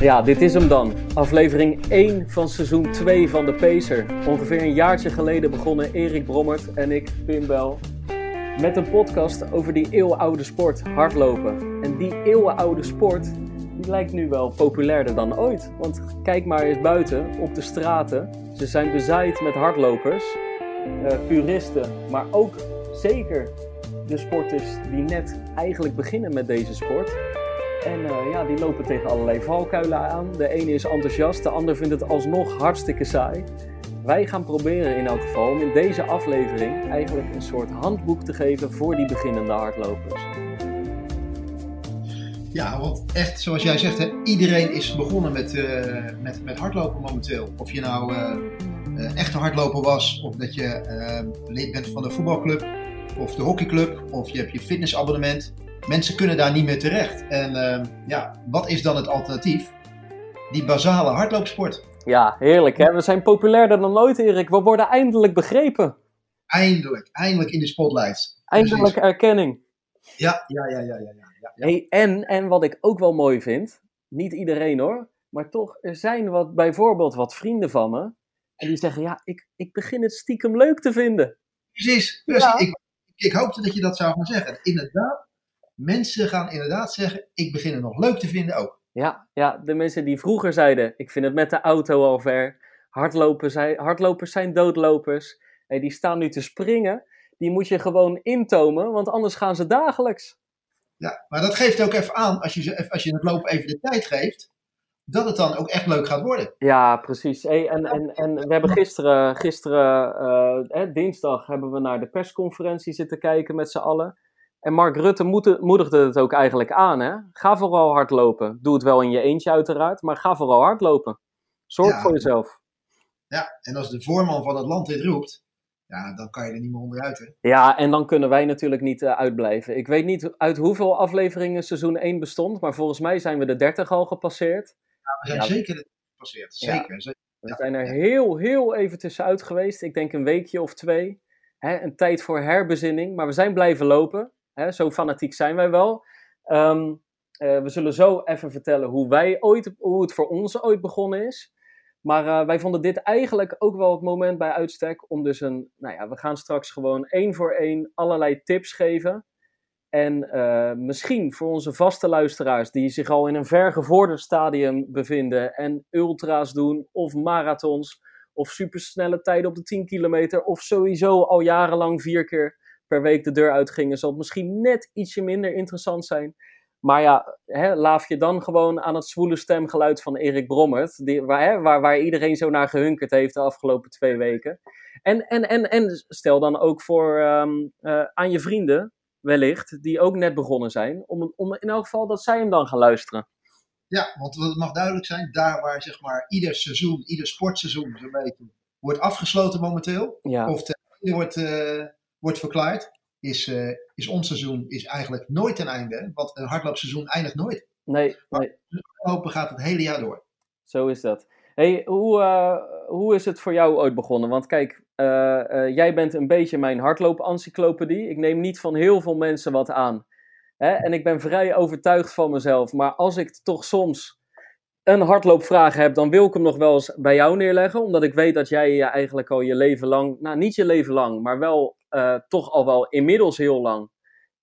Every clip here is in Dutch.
Ja, dit is hem dan. Aflevering 1 van seizoen 2 van de Pacer. Ongeveer een jaartje geleden begonnen Erik Brommert en ik, Pim Bel, met een podcast over die eeuwenoude sport, hardlopen. En die eeuwenoude sport, die lijkt nu wel populairder dan ooit. Want kijk maar eens buiten, op de straten. Ze zijn bezaaid met hardlopers, eh, puristen, maar ook zeker de sporters die net eigenlijk beginnen met deze sport. En eh, ja, die lopen tegen allerlei valkuilen aan. De ene is enthousiast, de ander vindt het alsnog hartstikke saai. Wij gaan proberen in elk geval om in deze aflevering eigenlijk een soort handboek te geven voor die beginnende hardlopers. Ja, want echt, zoals jij zegt, hè, iedereen is begonnen met, uh, met, met hardlopen momenteel. Of je nou uh, echte hardloper was, of dat je lid bent van de voetbalclub, of de hockeyclub, of je hebt je fitnessabonnement. Mensen kunnen daar niet meer terecht. En ja, wat is dan het alternatief? Die basale hardloopsport. Ja, heerlijk hè. We zijn populairder dan ooit, Erik. We worden eindelijk begrepen. Eindelijk, eindelijk in de spotlights. Eindelijk Precies. erkenning. Ja, ja, ja, ja, ja. ja. Ja. Hey, en, en wat ik ook wel mooi vind, niet iedereen hoor, maar toch, er zijn wat, bijvoorbeeld wat vrienden van me, en die zeggen, ja, ik, ik begin het stiekem leuk te vinden. Precies, ja. ik, ik hoopte dat je dat zou gaan zeggen. Inderdaad, mensen gaan inderdaad zeggen, ik begin het nog leuk te vinden ook. Ja, ja, de mensen die vroeger zeiden, ik vind het met de auto al ver, hardlopen zijn, hardlopers zijn doodlopers, hey, die staan nu te springen, die moet je gewoon intomen, want anders gaan ze dagelijks. Ja, maar dat geeft ook even aan, als je, als je het lopen even de tijd geeft, dat het dan ook echt leuk gaat worden. Ja, precies. Hey, en, en, en we hebben gisteren, gisteren uh, dinsdag, hebben we naar de persconferentie zitten kijken met z'n allen. En Mark Rutte moedigde het ook eigenlijk aan. Hè? Ga vooral hardlopen. Doe het wel in je eentje uiteraard, maar ga vooral hardlopen. Zorg ja, voor jezelf. Ja, en als de voorman van het land dit roept, ja, dan kan je er niet meer onderuit. Hè? Ja, en dan kunnen wij natuurlijk niet uh, uitblijven. Ik weet niet uit hoeveel afleveringen seizoen 1 bestond, maar volgens mij zijn we de 30 al gepasseerd. Ja, we zijn ja. zeker gepasseerd. Zeker. Ja. We zijn er heel, heel even tussenuit geweest. Ik denk een weekje of twee. Hè, een tijd voor herbezinning, maar we zijn blijven lopen. Zo fanatiek zijn wij wel. Um, uh, we zullen zo even vertellen hoe, wij ooit, hoe het voor ons ooit begonnen is. Maar uh, wij vonden dit eigenlijk ook wel het moment bij uitstek om dus een, nou ja, we gaan straks gewoon één voor één allerlei tips geven. En uh, misschien voor onze vaste luisteraars die zich al in een vergevorderd stadium bevinden en ultra's doen of marathons of supersnelle tijden op de 10 kilometer of sowieso al jarenlang vier keer per week de deur uitgingen, zal het misschien net ietsje minder interessant zijn. Maar ja, hè, laaf je dan gewoon aan het zwoele stemgeluid van Erik Brommert, die, waar, hè, waar, waar iedereen zo naar gehunkerd heeft de afgelopen twee weken. En, en, en, en stel dan ook voor um, uh, aan je vrienden, wellicht, die ook net begonnen zijn, om, om in elk geval dat zij hem dan gaan luisteren. Ja, want het mag duidelijk zijn, daar waar zeg maar ieder seizoen, ieder sportseizoen zo'n beetje wordt afgesloten momenteel, ja. of einde wordt, uh, wordt verklaard, is, uh, is ons seizoen is eigenlijk nooit ten einde. Want een hardloopseizoen eindigt nooit. Nee, nee. Lopen gaat het hele jaar door. Zo is dat. Hey, hoe, uh, hoe is het voor jou ooit begonnen? Want kijk, uh, jij bent een beetje mijn hardloop-encyclopedie. Ik neem niet van heel veel mensen wat aan. Hè? En ik ben vrij overtuigd van mezelf. Maar als ik toch soms een hardloopvraag heb, dan wil ik hem nog wel eens bij jou neerleggen. Omdat ik weet dat jij je eigenlijk al je leven lang, nou niet je leven lang, maar wel toch al wel inmiddels heel lang,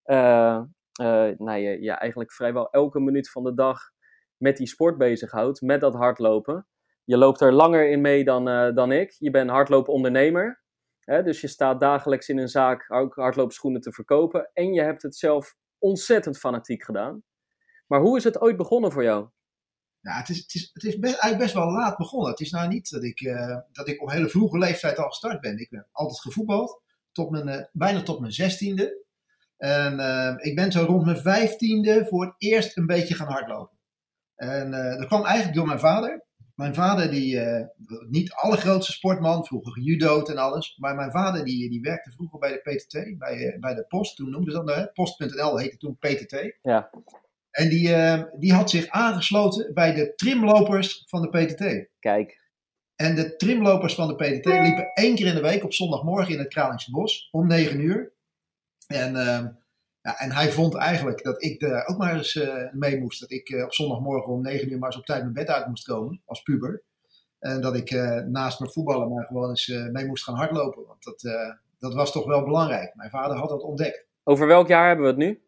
uh, uh, nou, je, eigenlijk vrijwel elke minuut van de dag met die sport bezighoudt, met dat hardlopen. Je loopt er langer in mee dan, dan ik. Je bent hardloopondernemer. Hè, dus je staat dagelijks in een zaak ook hardloopschoenen te verkopen. En je hebt het zelf ontzettend fanatiek gedaan. Maar hoe is het ooit begonnen voor jou? Ja, het is, het is, het is best, eigenlijk best wel laat begonnen. Het is nou niet dat ik, dat ik op hele vroege leeftijd al gestart ben. Ik ben altijd gevoetbald, tot mijn, uh, bijna tot mijn zestiende. En uh, ik ben zo rond mijn vijftiende voor het eerst een beetje gaan hardlopen. En dat kwam eigenlijk door mijn vader. Mijn vader, die niet allergrootste sportman, vroeger gejudo'd en alles. Maar mijn vader, die, die werkte vroeger bij de PTT, bij, bij de Post. Toen noemden ze dat, Post.nl heette toen PTT. Ja. En die, uh, die had zich aangesloten bij de trimlopers van de PTT. Kijk. En de trimlopers van de PTT liepen één keer in de week op zondagmorgen in het Kralingse Bos om 9 uur. En uh, Ja, en hij vond eigenlijk dat ik er ook maar eens mee moest. Dat ik op zondagmorgen om 9 uur maar eens op tijd mijn bed uit moest komen als puber. En dat ik naast mijn voetballen maar gewoon eens mee moest gaan hardlopen. Want dat, dat was toch wel belangrijk. Mijn vader had dat ontdekt. Over welk jaar hebben we het nu?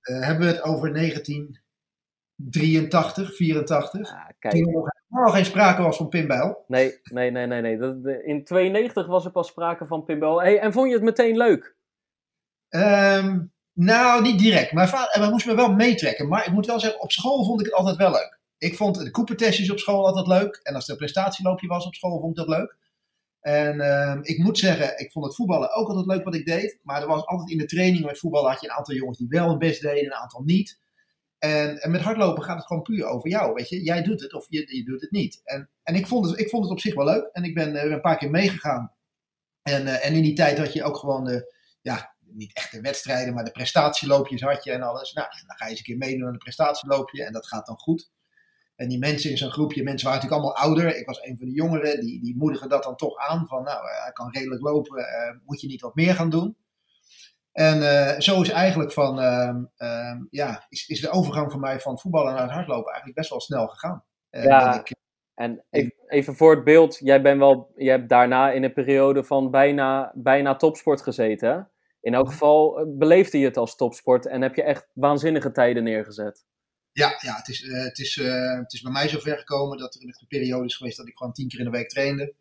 hebben we het over 1983, 84. Ah, kijk. Toen nog helemaal geen sprake was van pinbel. Nee, nee, nee, nee. nee. in 92 was er pas sprake van pinbel. Hey, en vond je het meteen leuk? Um, nou, niet direct. Mijn vader, en moest me wel meetrekken. Maar ik moet wel zeggen, op school vond ik het altijd wel leuk. Ik vond de Cooper-testjes op school altijd leuk. En als er een prestatieloopje was op school, vond ik dat leuk. En uh, ik moet zeggen, ik vond het voetballen ook altijd leuk wat ik deed. Maar er was altijd in de training met voetballen had je een aantal jongens die wel het best deden, een aantal niet. En, en met hardlopen gaat het gewoon puur over jou. Weet je, jij doet het of je, doet het niet. En, en ik, vond het, ik vond het op zich wel leuk. En ik ben er een paar keer meegegaan. En, uh, en in die tijd had je ook gewoon de, ja, niet echt de wedstrijden, maar de prestatieloopjes had je en alles. Nou, dan ga je eens een keer meedoen aan een prestatieloopje en dat gaat dan goed. En die mensen in zo'n groepje, mensen waren natuurlijk allemaal ouder. Ik was een van de jongeren, die, die moedigen dat dan toch aan. Van nou, hij kan redelijk lopen, moet je niet wat meer gaan doen. En uh, zo is eigenlijk van, uh, ja, is, is de overgang van mij van voetballen naar het hardlopen eigenlijk best wel snel gegaan. ja, ik, en even voor het beeld, jij, bent wel, jij hebt daarna in een periode van bijna, bijna topsport gezeten. In elk mhm. geval beleefde je het als topsport en heb je echt waanzinnige tijden neergezet. Ja, ja het, is, het, is, het is bij mij zover gekomen dat er een periode is geweest dat ik gewoon tien keer in de week trainde.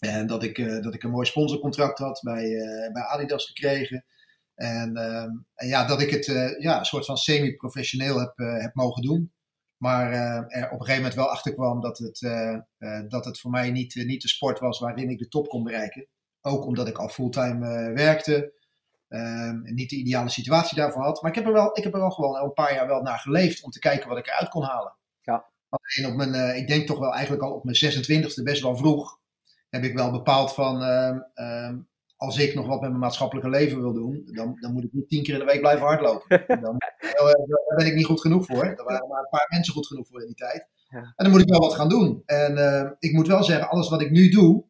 En dat ik, dat ik een mooi sponsorcontract had bij, bij Adidas gekregen. En, ehm, en ja, dat ik het ja, een soort van semi-professioneel heb, heb mogen doen. Maar er op een gegeven moment wel achter kwam dat het, dat het voor mij niet, niet de sport was waarin ik de top kon bereiken. Ook omdat ik al fulltime werkte. Um, niet de ideale situatie daarvoor had. Maar ik heb er wel, ik heb er wel gewoon al een paar jaar wel naar geleefd om te kijken wat ik eruit kon halen. Ja. Alleen op mijn, uh, ik denk toch wel eigenlijk al op mijn 26e, best wel vroeg, heb ik wel bepaald van, um, als ik nog wat met mijn maatschappelijke leven wil doen, dan, dan moet ik niet tien keer in de week blijven hardlopen. Dan, daar ben ik niet goed genoeg voor. Er waren maar een paar mensen goed genoeg voor in die tijd. En dan moet ik wel wat gaan doen. En uh, ik moet wel zeggen, alles wat ik nu doe,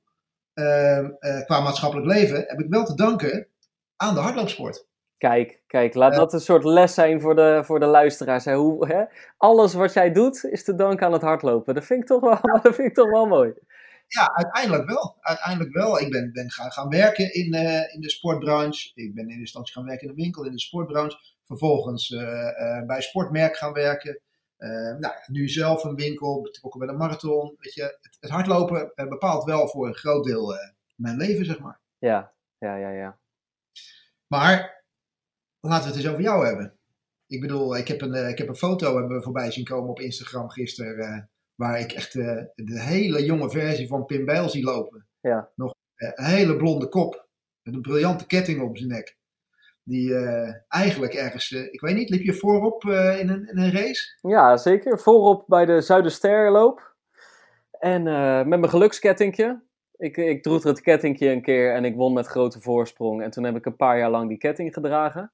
uh, qua maatschappelijk leven, heb ik wel te danken aan de hardloopsport. Kijk, kijk, laat dat een soort les zijn voor de, voor de luisteraars. Hè? Hoe, hè? Alles wat jij doet is te danken aan het hardlopen. Dat vind ik toch wel, dat vind ik toch wel mooi. Ja, uiteindelijk wel. Uiteindelijk wel. Ik ben, ben gaan, gaan werken in, uh, in de sportbranche. Ik ben in de instantie gaan werken in de winkel in de sportbranche. Vervolgens uh, uh, bij sportmerk gaan werken. nou, nu zelf een winkel, betrokken bij de marathon. Weet je, het, het hardlopen bepaalt wel voor een groot deel mijn leven, zeg maar. Ja, ja, ja, ja. Maar laten we het eens over jou hebben. Ik bedoel, ik heb een, eh, ik heb een foto hebben we voorbij zien komen op Instagram gisteren. Waar ik echt uh, de hele jonge versie van Pim Bijl zie lopen. Ja. Nog een hele blonde kop. Met een briljante ketting op zijn nek. Die eigenlijk ergens, ik weet niet, liep je voorop in, een, in een race? Ja, zeker. Voorop bij de Zuidersterloop. En met mijn gelukskettingje. Ik, ik droeg het kettingje een keer en ik won met grote voorsprong. En toen heb ik een paar jaar lang die ketting gedragen.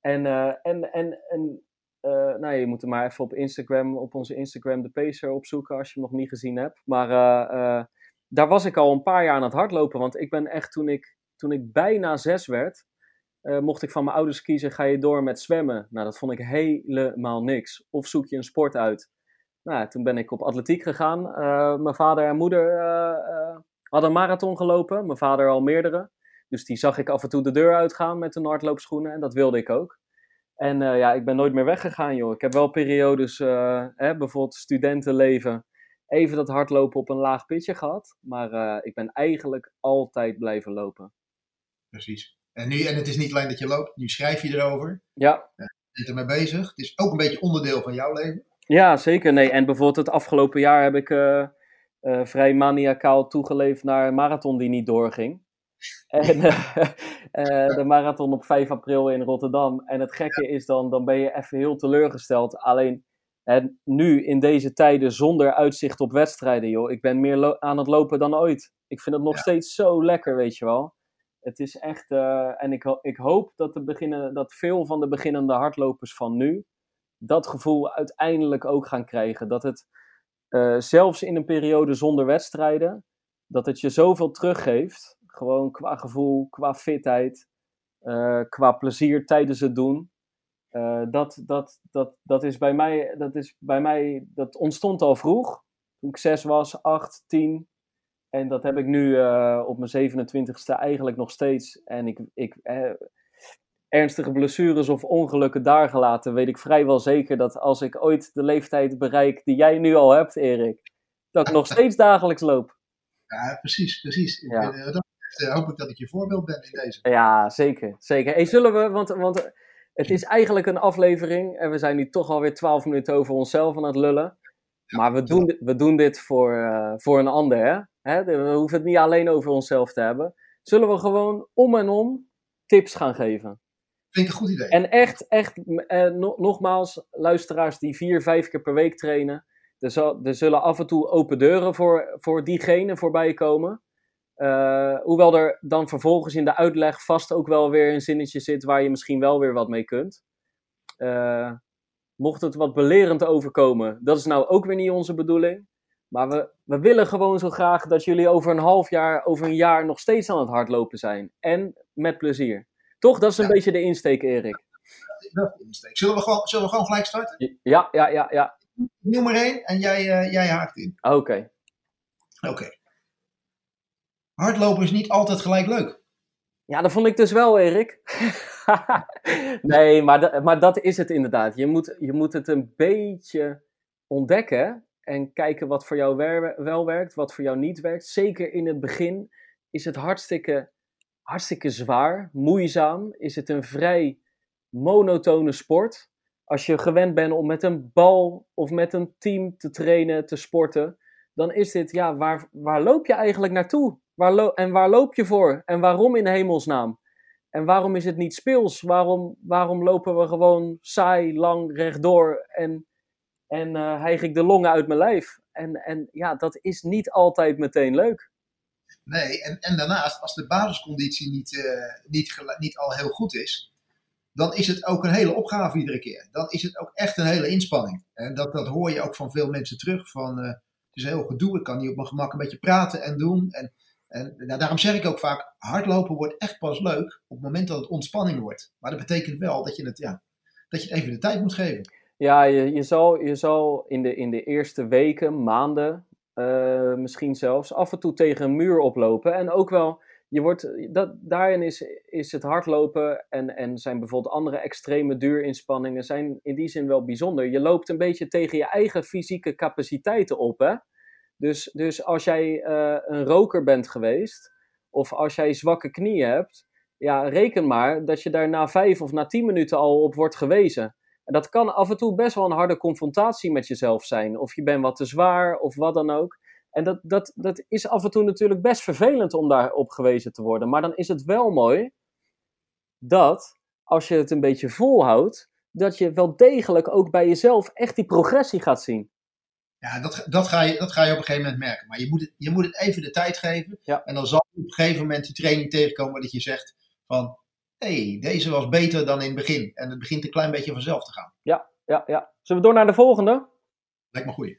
En, uh, en, en, en nou, je moet er maar even op Instagram, op onze Instagram de Pacer opzoeken als je hem nog niet gezien hebt. Maar uh, daar was ik al een paar jaar aan het hardlopen. Want ik ben echt, toen ik, toen ik bijna zes werd, mocht ik van mijn ouders kiezen, ga je door met zwemmen? Nou, dat vond ik helemaal niks. Of zoek je een sport uit? Nou, toen ben ik op atletiek gegaan. mijn vader en moeder had een marathon gelopen, mijn vader al meerdere. Dus die zag ik af en toe de deur uitgaan met een hardloopschoenen en dat wilde ik ook. En uh, ja, ik ben nooit meer weggegaan, joh. Ik heb wel periodes, uh, hè, bijvoorbeeld studentenleven, even dat hardlopen op een laag pitje gehad. Maar uh, ik ben eigenlijk altijd blijven lopen. Precies. En, nu, en het is niet alleen dat je loopt, nu schrijf je erover. Ja. Je bent ermee bezig. Het is ook een beetje onderdeel van jouw leven. Ja, zeker. Nee, en bijvoorbeeld het afgelopen jaar heb ik vrij maniacaal toegeleefd naar een marathon die niet doorging. En uh, de marathon op 5 april in Rotterdam. En het gekke is dan, dan ben je even heel teleurgesteld. Alleen nu in deze tijden zonder uitzicht op wedstrijden, joh. Ik ben meer aan het lopen dan ooit. Ik vind het nog steeds zo lekker, weet je wel. Het is echt, uh, en ik, ik hoop dat, de beginnen, dat veel van de beginnende hardlopers van nu dat gevoel uiteindelijk ook gaan krijgen. Dat het, uh, zelfs in een periode zonder wedstrijden, dat het je zoveel teruggeeft. Gewoon qua gevoel, qua fitheid, uh, qua plezier tijdens het doen. dat, dat, dat, dat, is bij mij, dat is bij mij, dat ontstond al vroeg. Toen ik zes was, acht, tien. En dat heb ik nu op mijn 27ste eigenlijk nog steeds. En ik, ik, ernstige blessures of ongelukken daar gelaten, weet ik vrijwel zeker dat als ik ooit de leeftijd bereik die jij nu al hebt, Erik, dat ik nog steeds dagelijks loop. Ja, precies, precies. Ja. Dat, uh, hoop ik dat ik je voorbeeld ben in deze. Ja, zeker. zeker. Hey, zullen we, want, want het is eigenlijk een aflevering en we zijn nu toch alweer twaalf minuten over onszelf aan het lullen. maar we doen, we doen dit voor, uh, voor een ander, hè? hè? We hoeven het niet alleen over onszelf te hebben. Zullen we gewoon om en om tips gaan geven? Vind ik een goed idee. En echt, echt, eh, nogmaals, luisteraars die vier, vijf keer per week trainen. Er, zal, er zullen af en toe open deuren voor, voor diegene voorbij komen. Uh, hoewel er dan vervolgens in de uitleg vast ook wel weer een zinnetje zit waar je misschien wel weer wat mee kunt. Uh, mocht het wat belerend overkomen, dat is nou ook weer niet onze bedoeling. Maar we, we willen gewoon zo graag dat jullie over een half jaar, over een jaar nog steeds aan het hardlopen zijn. En met plezier. Toch? Dat is een beetje de insteek, Erik. Dat is de insteek. Zullen we gewoon, zullen we gewoon gelijk starten? Ja, ja, ja. ja. Maar één en jij, uh, jij haakt in. Oké. Oké. Hardlopen is niet altijd gelijk leuk. Ja, dat vond ik dus wel, Erik. nee, maar, maar dat is het inderdaad. Je moet, je moet het een beetje ontdekken en kijken wat voor jou wel werkt, wat voor jou niet werkt. Zeker in het begin is het hartstikke hartstikke zwaar, moeizaam. Is het een vrij monotone sport. Als je gewend bent om met een bal of met een team te trainen, te sporten, dan is dit, ja, waar, waar loop je eigenlijk naartoe? Waar en waar loop je voor? En waarom in hemelsnaam? En waarom is het niet speels? Waarom, waarom lopen we gewoon saai, lang, rechtdoor en, en uh, hijg ik de longen uit mijn lijf? En, en ja, dat is niet altijd meteen leuk. Nee, en, en daarnaast, als de basisconditie niet, uh, niet, niet al heel goed is, dan is het ook een hele opgave iedere keer. Dan is het ook echt een hele inspanning. En dat, dat hoor je ook van veel mensen terug. Van, uh, het is heel gedoe, ik kan niet op mijn gemak een beetje praten en doen. En, en nou, daarom zeg ik ook vaak, hardlopen wordt echt pas leuk op het moment dat het ontspanning wordt. Maar dat betekent wel dat je het, ja, dat je even de tijd moet geven. Ja, je, je, zal, je zal in de, in de eerste weken, maanden, uh, misschien zelfs af en toe tegen een muur oplopen. En ook wel, je wordt, dat, daarin is, is het hardlopen en, en zijn bijvoorbeeld andere extreme duurinspanningen zijn in die zin wel bijzonder. Je loopt een beetje tegen je eigen fysieke capaciteiten op. Hè? Dus, dus als jij uh, een roker bent geweest, of als jij zwakke knieën hebt, ja, reken maar dat je daar na vijf of na tien minuten al op wordt gewezen. En dat kan af en toe best wel een harde confrontatie met jezelf zijn. Of je bent wat te zwaar, of wat dan ook. En dat, dat, dat is af en toe natuurlijk best vervelend om daarop gewezen te worden. Maar dan is het wel mooi dat, als je het een beetje volhoudt, dat je wel degelijk ook bij jezelf echt die progressie gaat zien. Ja, dat, dat, ga, je, dat ga je op een gegeven moment merken. Maar je moet het, je moet het even de tijd geven. Ja. En dan zal je op een gegeven moment die training tegenkomen dat je zegt van hey, deze was beter dan in het begin. En het begint een klein beetje vanzelf te gaan. Ja, ja, ja. Zullen we door naar de volgende? Lijkt me goed.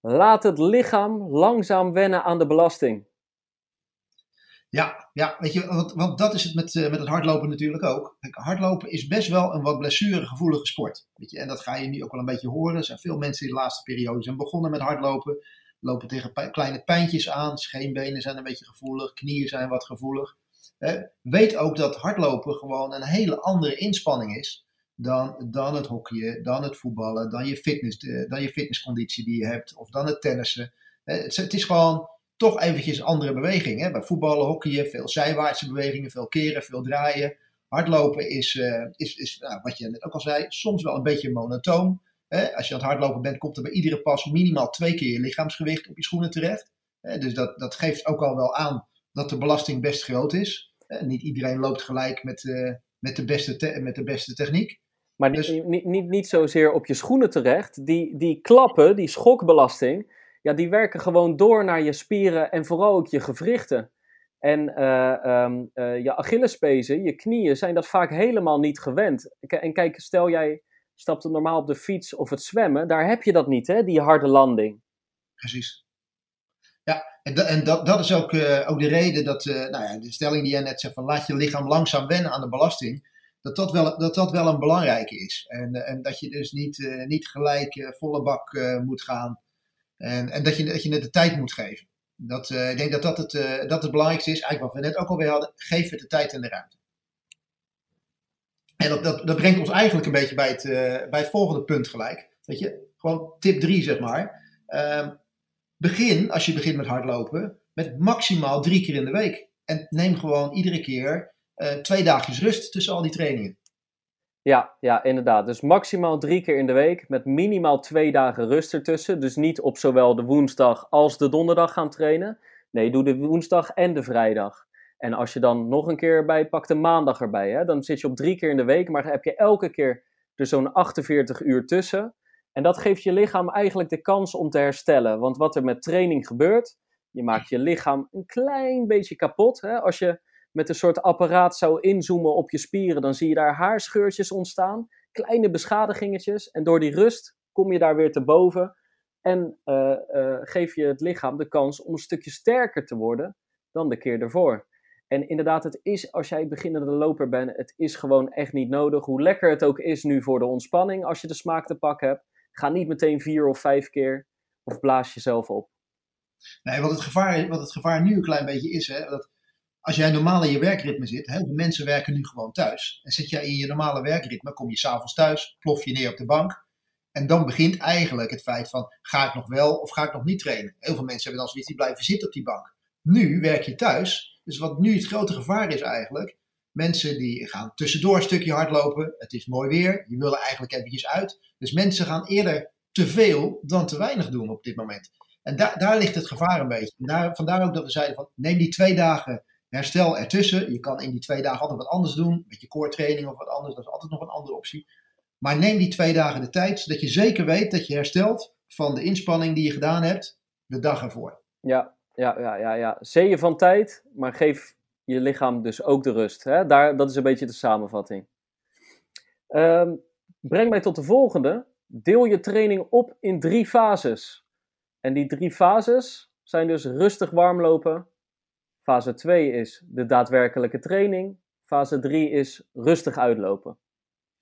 Laat het lichaam langzaam wennen aan de belasting. Ja, ja weet je, want, dat is het met, uh, met het hardlopen natuurlijk ook. Hardlopen is best wel een wat blessuregevoelige sport. Weet je, en dat ga je nu ook wel een beetje horen. Er zijn veel mensen die de laatste periode zijn begonnen met hardlopen. Lopen tegen kleine pijntjes aan. Scheenbenen zijn een beetje gevoelig. Knieën zijn wat gevoelig weet ook dat hardlopen gewoon een hele andere inspanning is dan, dan het hockeyen, dan het voetballen, dan je, fitness, dan je fitnessconditie die je hebt, of dan het tennissen. Het is gewoon toch eventjes andere beweging. Hè? Bij voetballen, hockeyen, veel zijwaartse bewegingen, veel keren, veel draaien. Hardlopen is, uh, is, is nou, wat je net ook al zei, soms wel een beetje monotoon. Hè? Als je aan het hardlopen bent, komt er bij iedere pas minimaal twee keer je lichaamsgewicht op je schoenen terecht. Hè? Dus dat, dat geeft ook al wel aan dat de belasting best groot is. Eh, niet iedereen loopt gelijk met, uh, met, de, beste met de beste techniek. Maar dus... niet, niet, niet, niet zozeer op je schoenen terecht. Die, die klappen, die schokbelasting, ja, die werken gewoon door naar je spieren en vooral ook je gewrichten. En uh, um, uh, je Achillespezen, je knieën, zijn dat vaak helemaal niet gewend. En kijk, stel jij stapt normaal op de fiets of het zwemmen, daar heb je dat niet, hè, die harde landing. Precies. Ja, en, en dat, is ook, uh, ook de reden dat, nou ja, de stelling die jij net zegt, van laat je lichaam langzaam wennen aan de belasting. dat dat wel, dat dat wel een belangrijke is. En, en dat je dus niet, niet gelijk volle bak moet gaan. En, en dat, je, dat je het de tijd moet geven. Dat, ik denk dat dat het, dat het belangrijkste is. Eigenlijk wat we net ook alweer hadden. Geef het de tijd en de ruimte. En dat, dat, dat brengt ons eigenlijk een beetje bij het, bij het volgende punt gelijk. Weet je, gewoon tip 3 zeg maar. Ehm, begin, als je begint met hardlopen, met maximaal drie keer in de week. En neem gewoon iedere keer twee dagjes rust tussen al die trainingen. Ja, ja, inderdaad. Dus maximaal drie keer in de week met minimaal twee dagen rust ertussen. Dus niet op zowel de woensdag als de donderdag gaan trainen. Nee, doe de woensdag en de vrijdag. En als je dan nog een keer bij pak de maandag erbij. Hè, dan zit je op drie keer in de week, maar heb je elke keer er zo'n 48 uur tussen. En dat geeft je lichaam eigenlijk de kans om te herstellen. Want wat er met training gebeurt, je maakt je lichaam een klein beetje kapot. Hè? Als je met een soort apparaat zou inzoomen op je spieren, dan zie je daar haarscheurtjes ontstaan. Kleine beschadigingetjes. En door die rust kom je daar weer te boven. En uh, uh, geef je het lichaam de kans om een stukje sterker te worden dan de keer ervoor. En inderdaad, het is, als jij beginnende loper bent, het is gewoon echt niet nodig. Hoe lekker het ook is nu voor de ontspanning, als je de smaak te pak hebt. Ga niet meteen vier of vijf keer of blaas jezelf op. Nee, wat het gevaar, wat het gevaar nu een klein beetje is, hè, dat als jij normaal in je werkritme zit, heel veel mensen werken nu gewoon thuis. En zit jij in je normale werkritme, kom je s'avonds thuis, plof je neer op de bank. En dan begint eigenlijk het feit van, ga ik nog wel of ga ik nog niet trainen? Heel veel mensen hebben dan zoiets, die blijven zitten op die bank. Nu werk je thuis, dus wat nu het grote gevaar is eigenlijk, mensen die gaan tussendoor een stukje hardlopen, het is mooi weer, je wil er eigenlijk eventjes uit. Dus mensen gaan eerder te veel dan te weinig doen op dit moment. En daar, daar ligt het gevaar een beetje. Daar, vandaar ook dat we zeiden van neem die twee dagen herstel ertussen. Je kan in die twee dagen altijd wat anders doen. Een beetje core training of wat anders. Dat is altijd nog een andere optie. Maar neem die twee dagen de tijd, zodat je zeker weet dat je herstelt van de inspanning die je gedaan hebt de dag ervoor. Ja, ja, ja, ja. ja. Zee je van tijd, maar geef je lichaam dus ook de rust. Hè? Daar, dat is een beetje de samenvatting. Um, breng mij tot de volgende. Deel je training op in drie fases. En die drie fases zijn dus rustig warmlopen. Fase 2 is de daadwerkelijke training. Fase 3 is rustig uitlopen.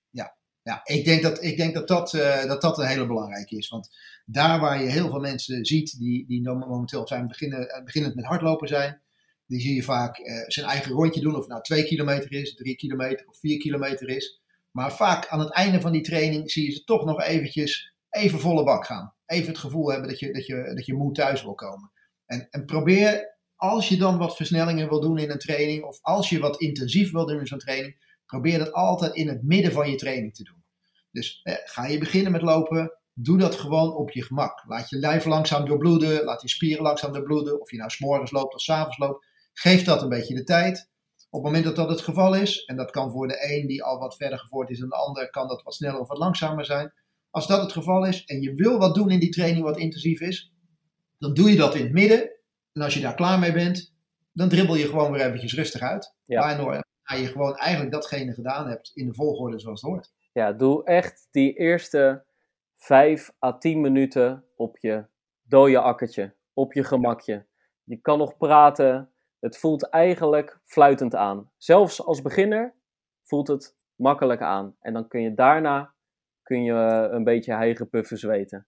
Ja, ja ik denk dat ik denk dat, dat, uh, dat, dat een hele belangrijke is. Want daar waar je heel veel mensen ziet die, die momenteel zijn beginnen, eh, beginnend met hardlopen zijn, die zie je vaak uh, zijn eigen rondje doen. Of nou 2 kilometer is, 3 kilometer of 4 kilometer is. Maar vaak aan het einde van die training zie je ze toch nog eventjes even volle bak gaan. Even het gevoel hebben dat je, dat je, dat je moe thuis wil komen. En, en probeer, als je dan wat versnellingen wil doen in een training, of als je wat intensief wil doen in zo'n training, probeer dat altijd in het midden van je training te doen. Dus eh, ga je beginnen met lopen, doe dat gewoon op je gemak. Laat je lijf langzaam doorbloeden, laat je spieren langzaam doorbloeden. Of je nou s'morgens loopt of s'avonds loopt, geef dat een beetje de tijd. Op het moment dat dat het geval is, en dat kan voor de een die al wat verder gevoerd is dan de ander, kan dat wat sneller of wat langzamer zijn. Als dat het geval is en je wil wat doen in die training wat intensief is, dan doe je dat in het midden. En als je daar klaar mee bent, dan dribbel je gewoon weer eventjes rustig uit. Ja. Je gewoon eigenlijk datgene gedaan hebt in de volgorde zoals het hoort. Ja, doe echt die eerste 5 à 10 minuten op je dode akkertje, op je gemakje. Je kan nog praten, het voelt eigenlijk fluitend aan. Zelfs als beginner voelt het makkelijk aan. En dan kun je daarna kun je eh, een beetje heigen puffen zweten.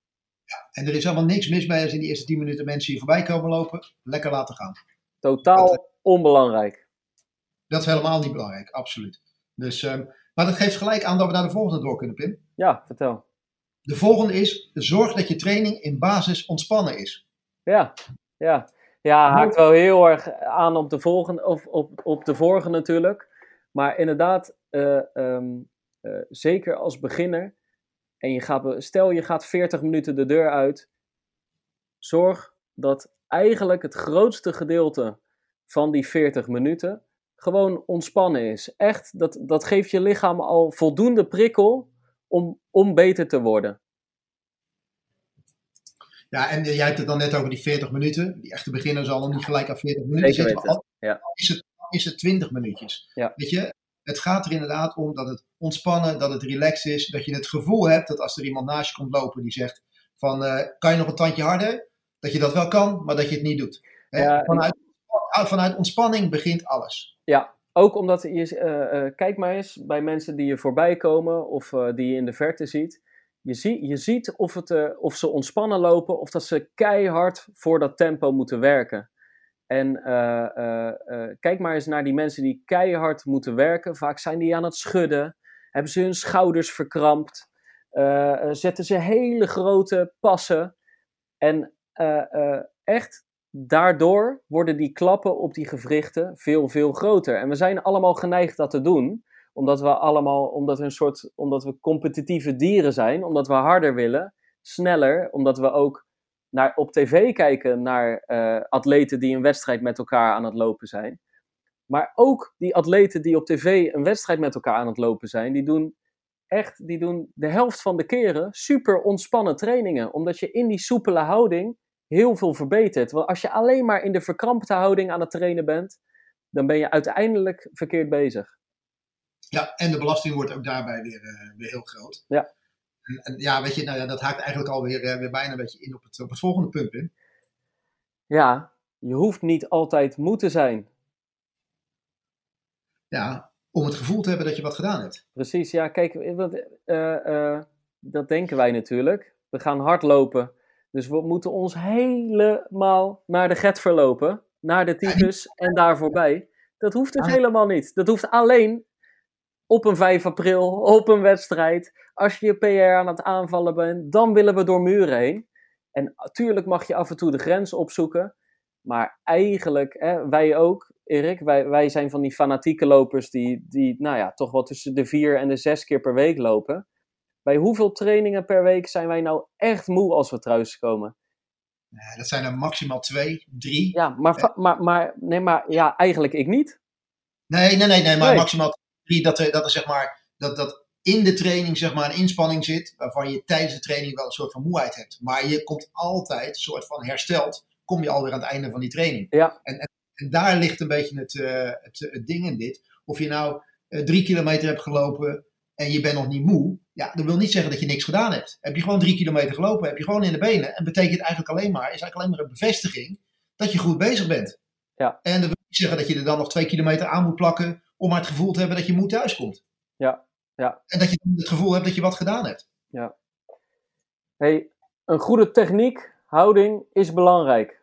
Ja, en er is allemaal niks mis mee als in die eerste 10 minuten mensen hier voorbij komen lopen. Lekker laten gaan. Totaal onbelangrijk. Dat is helemaal niet belangrijk, absoluut. Dus, um, maar dat geeft gelijk aan dat we naar de volgende door kunnen, Pim. Ja, vertel. De volgende is, zorg dat je training in basis ontspannen is. Ja, ja. Ja, haakt wel heel erg aan op de volgende, of op, op de vorige natuurlijk. Maar inderdaad, uh, um, uh, zeker als beginner, en je gaat, stel je gaat 40 minuten de deur uit, zorg dat eigenlijk het grootste gedeelte van die 40 minuten gewoon ontspannen is. Echt, dat, dat geeft je lichaam al voldoende prikkel om, om beter te worden. Ja, en jij hebt het dan net over die 40 minuten. Die echte beginner zal nog niet gelijk aan 40 minuten Zeker zitten. Al, ja. is, het, is het 20 minuutjes. Ja. Weet je, het gaat er inderdaad om dat het ontspannen, dat het relaxed is. Dat je het gevoel hebt dat als er iemand naast je komt lopen die zegt van uh, kan je nog een tandje harder? Dat je dat wel kan, maar dat je het niet doet. Ja, vanuit, vanuit ontspanning begint alles. Ja, ook omdat je, uh, uh, kijk maar eens bij mensen die je voorbij komen of uh, die je in de verte ziet. Je, zie, je ziet of, het, of ze ontspannen lopen of dat ze keihard voor dat tempo moeten werken. En kijk maar eens naar die mensen die keihard moeten werken. Vaak zijn die aan het schudden, hebben ze hun schouders verkrampt, zetten ze hele grote passen. En echt daardoor worden die klappen op die gewrichten veel, veel groter. En we zijn allemaal geneigd dat te doen, omdat we allemaal, omdat een soort, omdat we competitieve dieren zijn, omdat we harder willen, sneller, omdat we ook naar, op tv kijken naar uh, atleten die een wedstrijd met elkaar aan het lopen zijn. Maar ook die atleten die op tv een wedstrijd met elkaar aan het lopen zijn, die doen echt, die doen de helft van de keren super ontspannen trainingen. Omdat je in die soepele houding heel veel verbeterd. Want als je alleen maar in de verkrampte houding aan het trainen bent, dan ben je uiteindelijk verkeerd bezig. Ja, en de belasting wordt ook daarbij weer, uh, weer heel groot. Ja. En, en, ja, weet je, nou ja, dat haakt eigenlijk alweer uh, weer bijna een beetje in op het, op het volgende punt, in. Ja, je hoeft niet altijd moe te zijn. Ja, om het gevoel te hebben dat je wat gedaan hebt. Precies, ja, kijk, uh, dat denken wij natuurlijk. We gaan hardlopen dus we moeten ons helemaal naar de get verlopen, naar de tyfus en daar voorbij. Dat hoeft dus helemaal niet. Dat hoeft alleen op een 5 april, op een wedstrijd. Als je je PR aan het aanvallen bent, dan willen we door muren heen. En natuurlijk mag je af en toe de grens opzoeken. Maar eigenlijk, hè, wij ook, Erik, wij, wij zijn van die fanatieke lopers die, die nou ja, toch wel tussen de vier en de zes keer per week lopen. Bij hoeveel trainingen per week zijn wij nou echt moe als we thuiskomen? Nee, dat zijn er maximaal twee, drie. Ja, maar, maar, maar, nee, maar ja, eigenlijk ik niet. Nee, nee, nee, nee maar maximaal. Dat er, dat er zeg maar, dat, dat in de training zeg maar een inspanning zit, waarvan je tijdens de training wel een soort van moeheid hebt. Maar je komt altijd, een soort van hersteld, kom je alweer aan het einde van die training. Ja. En, en, en daar ligt een beetje het, uh, het, het, ding in dit. Of je nou uh, drie kilometer hebt gelopen en je bent nog niet moe, ja, dat wil niet zeggen dat je niks gedaan hebt. Heb je gewoon drie kilometer gelopen, heb je gewoon in de benen. En betekent eigenlijk alleen maar, is eigenlijk alleen maar een bevestiging dat je goed bezig bent. Ja. En dat wil niet zeggen dat je er dan nog twee kilometer aan moet plakken om maar het gevoel te hebben dat je moe thuiskomt. Ja, ja. En dat je het gevoel hebt dat je wat gedaan hebt. Ja. Hey, een goede techniek, houding is belangrijk.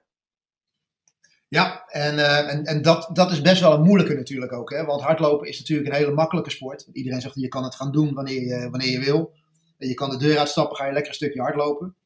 Ja, en, uh, en, en dat, dat is best wel een moeilijke natuurlijk ook. Hè? Want hardlopen is natuurlijk een hele makkelijke sport. Iedereen zegt je kan het gaan doen wanneer je, wanneer je wil. Je kan de deur uitstappen, ga je lekker een stukje hardlopen.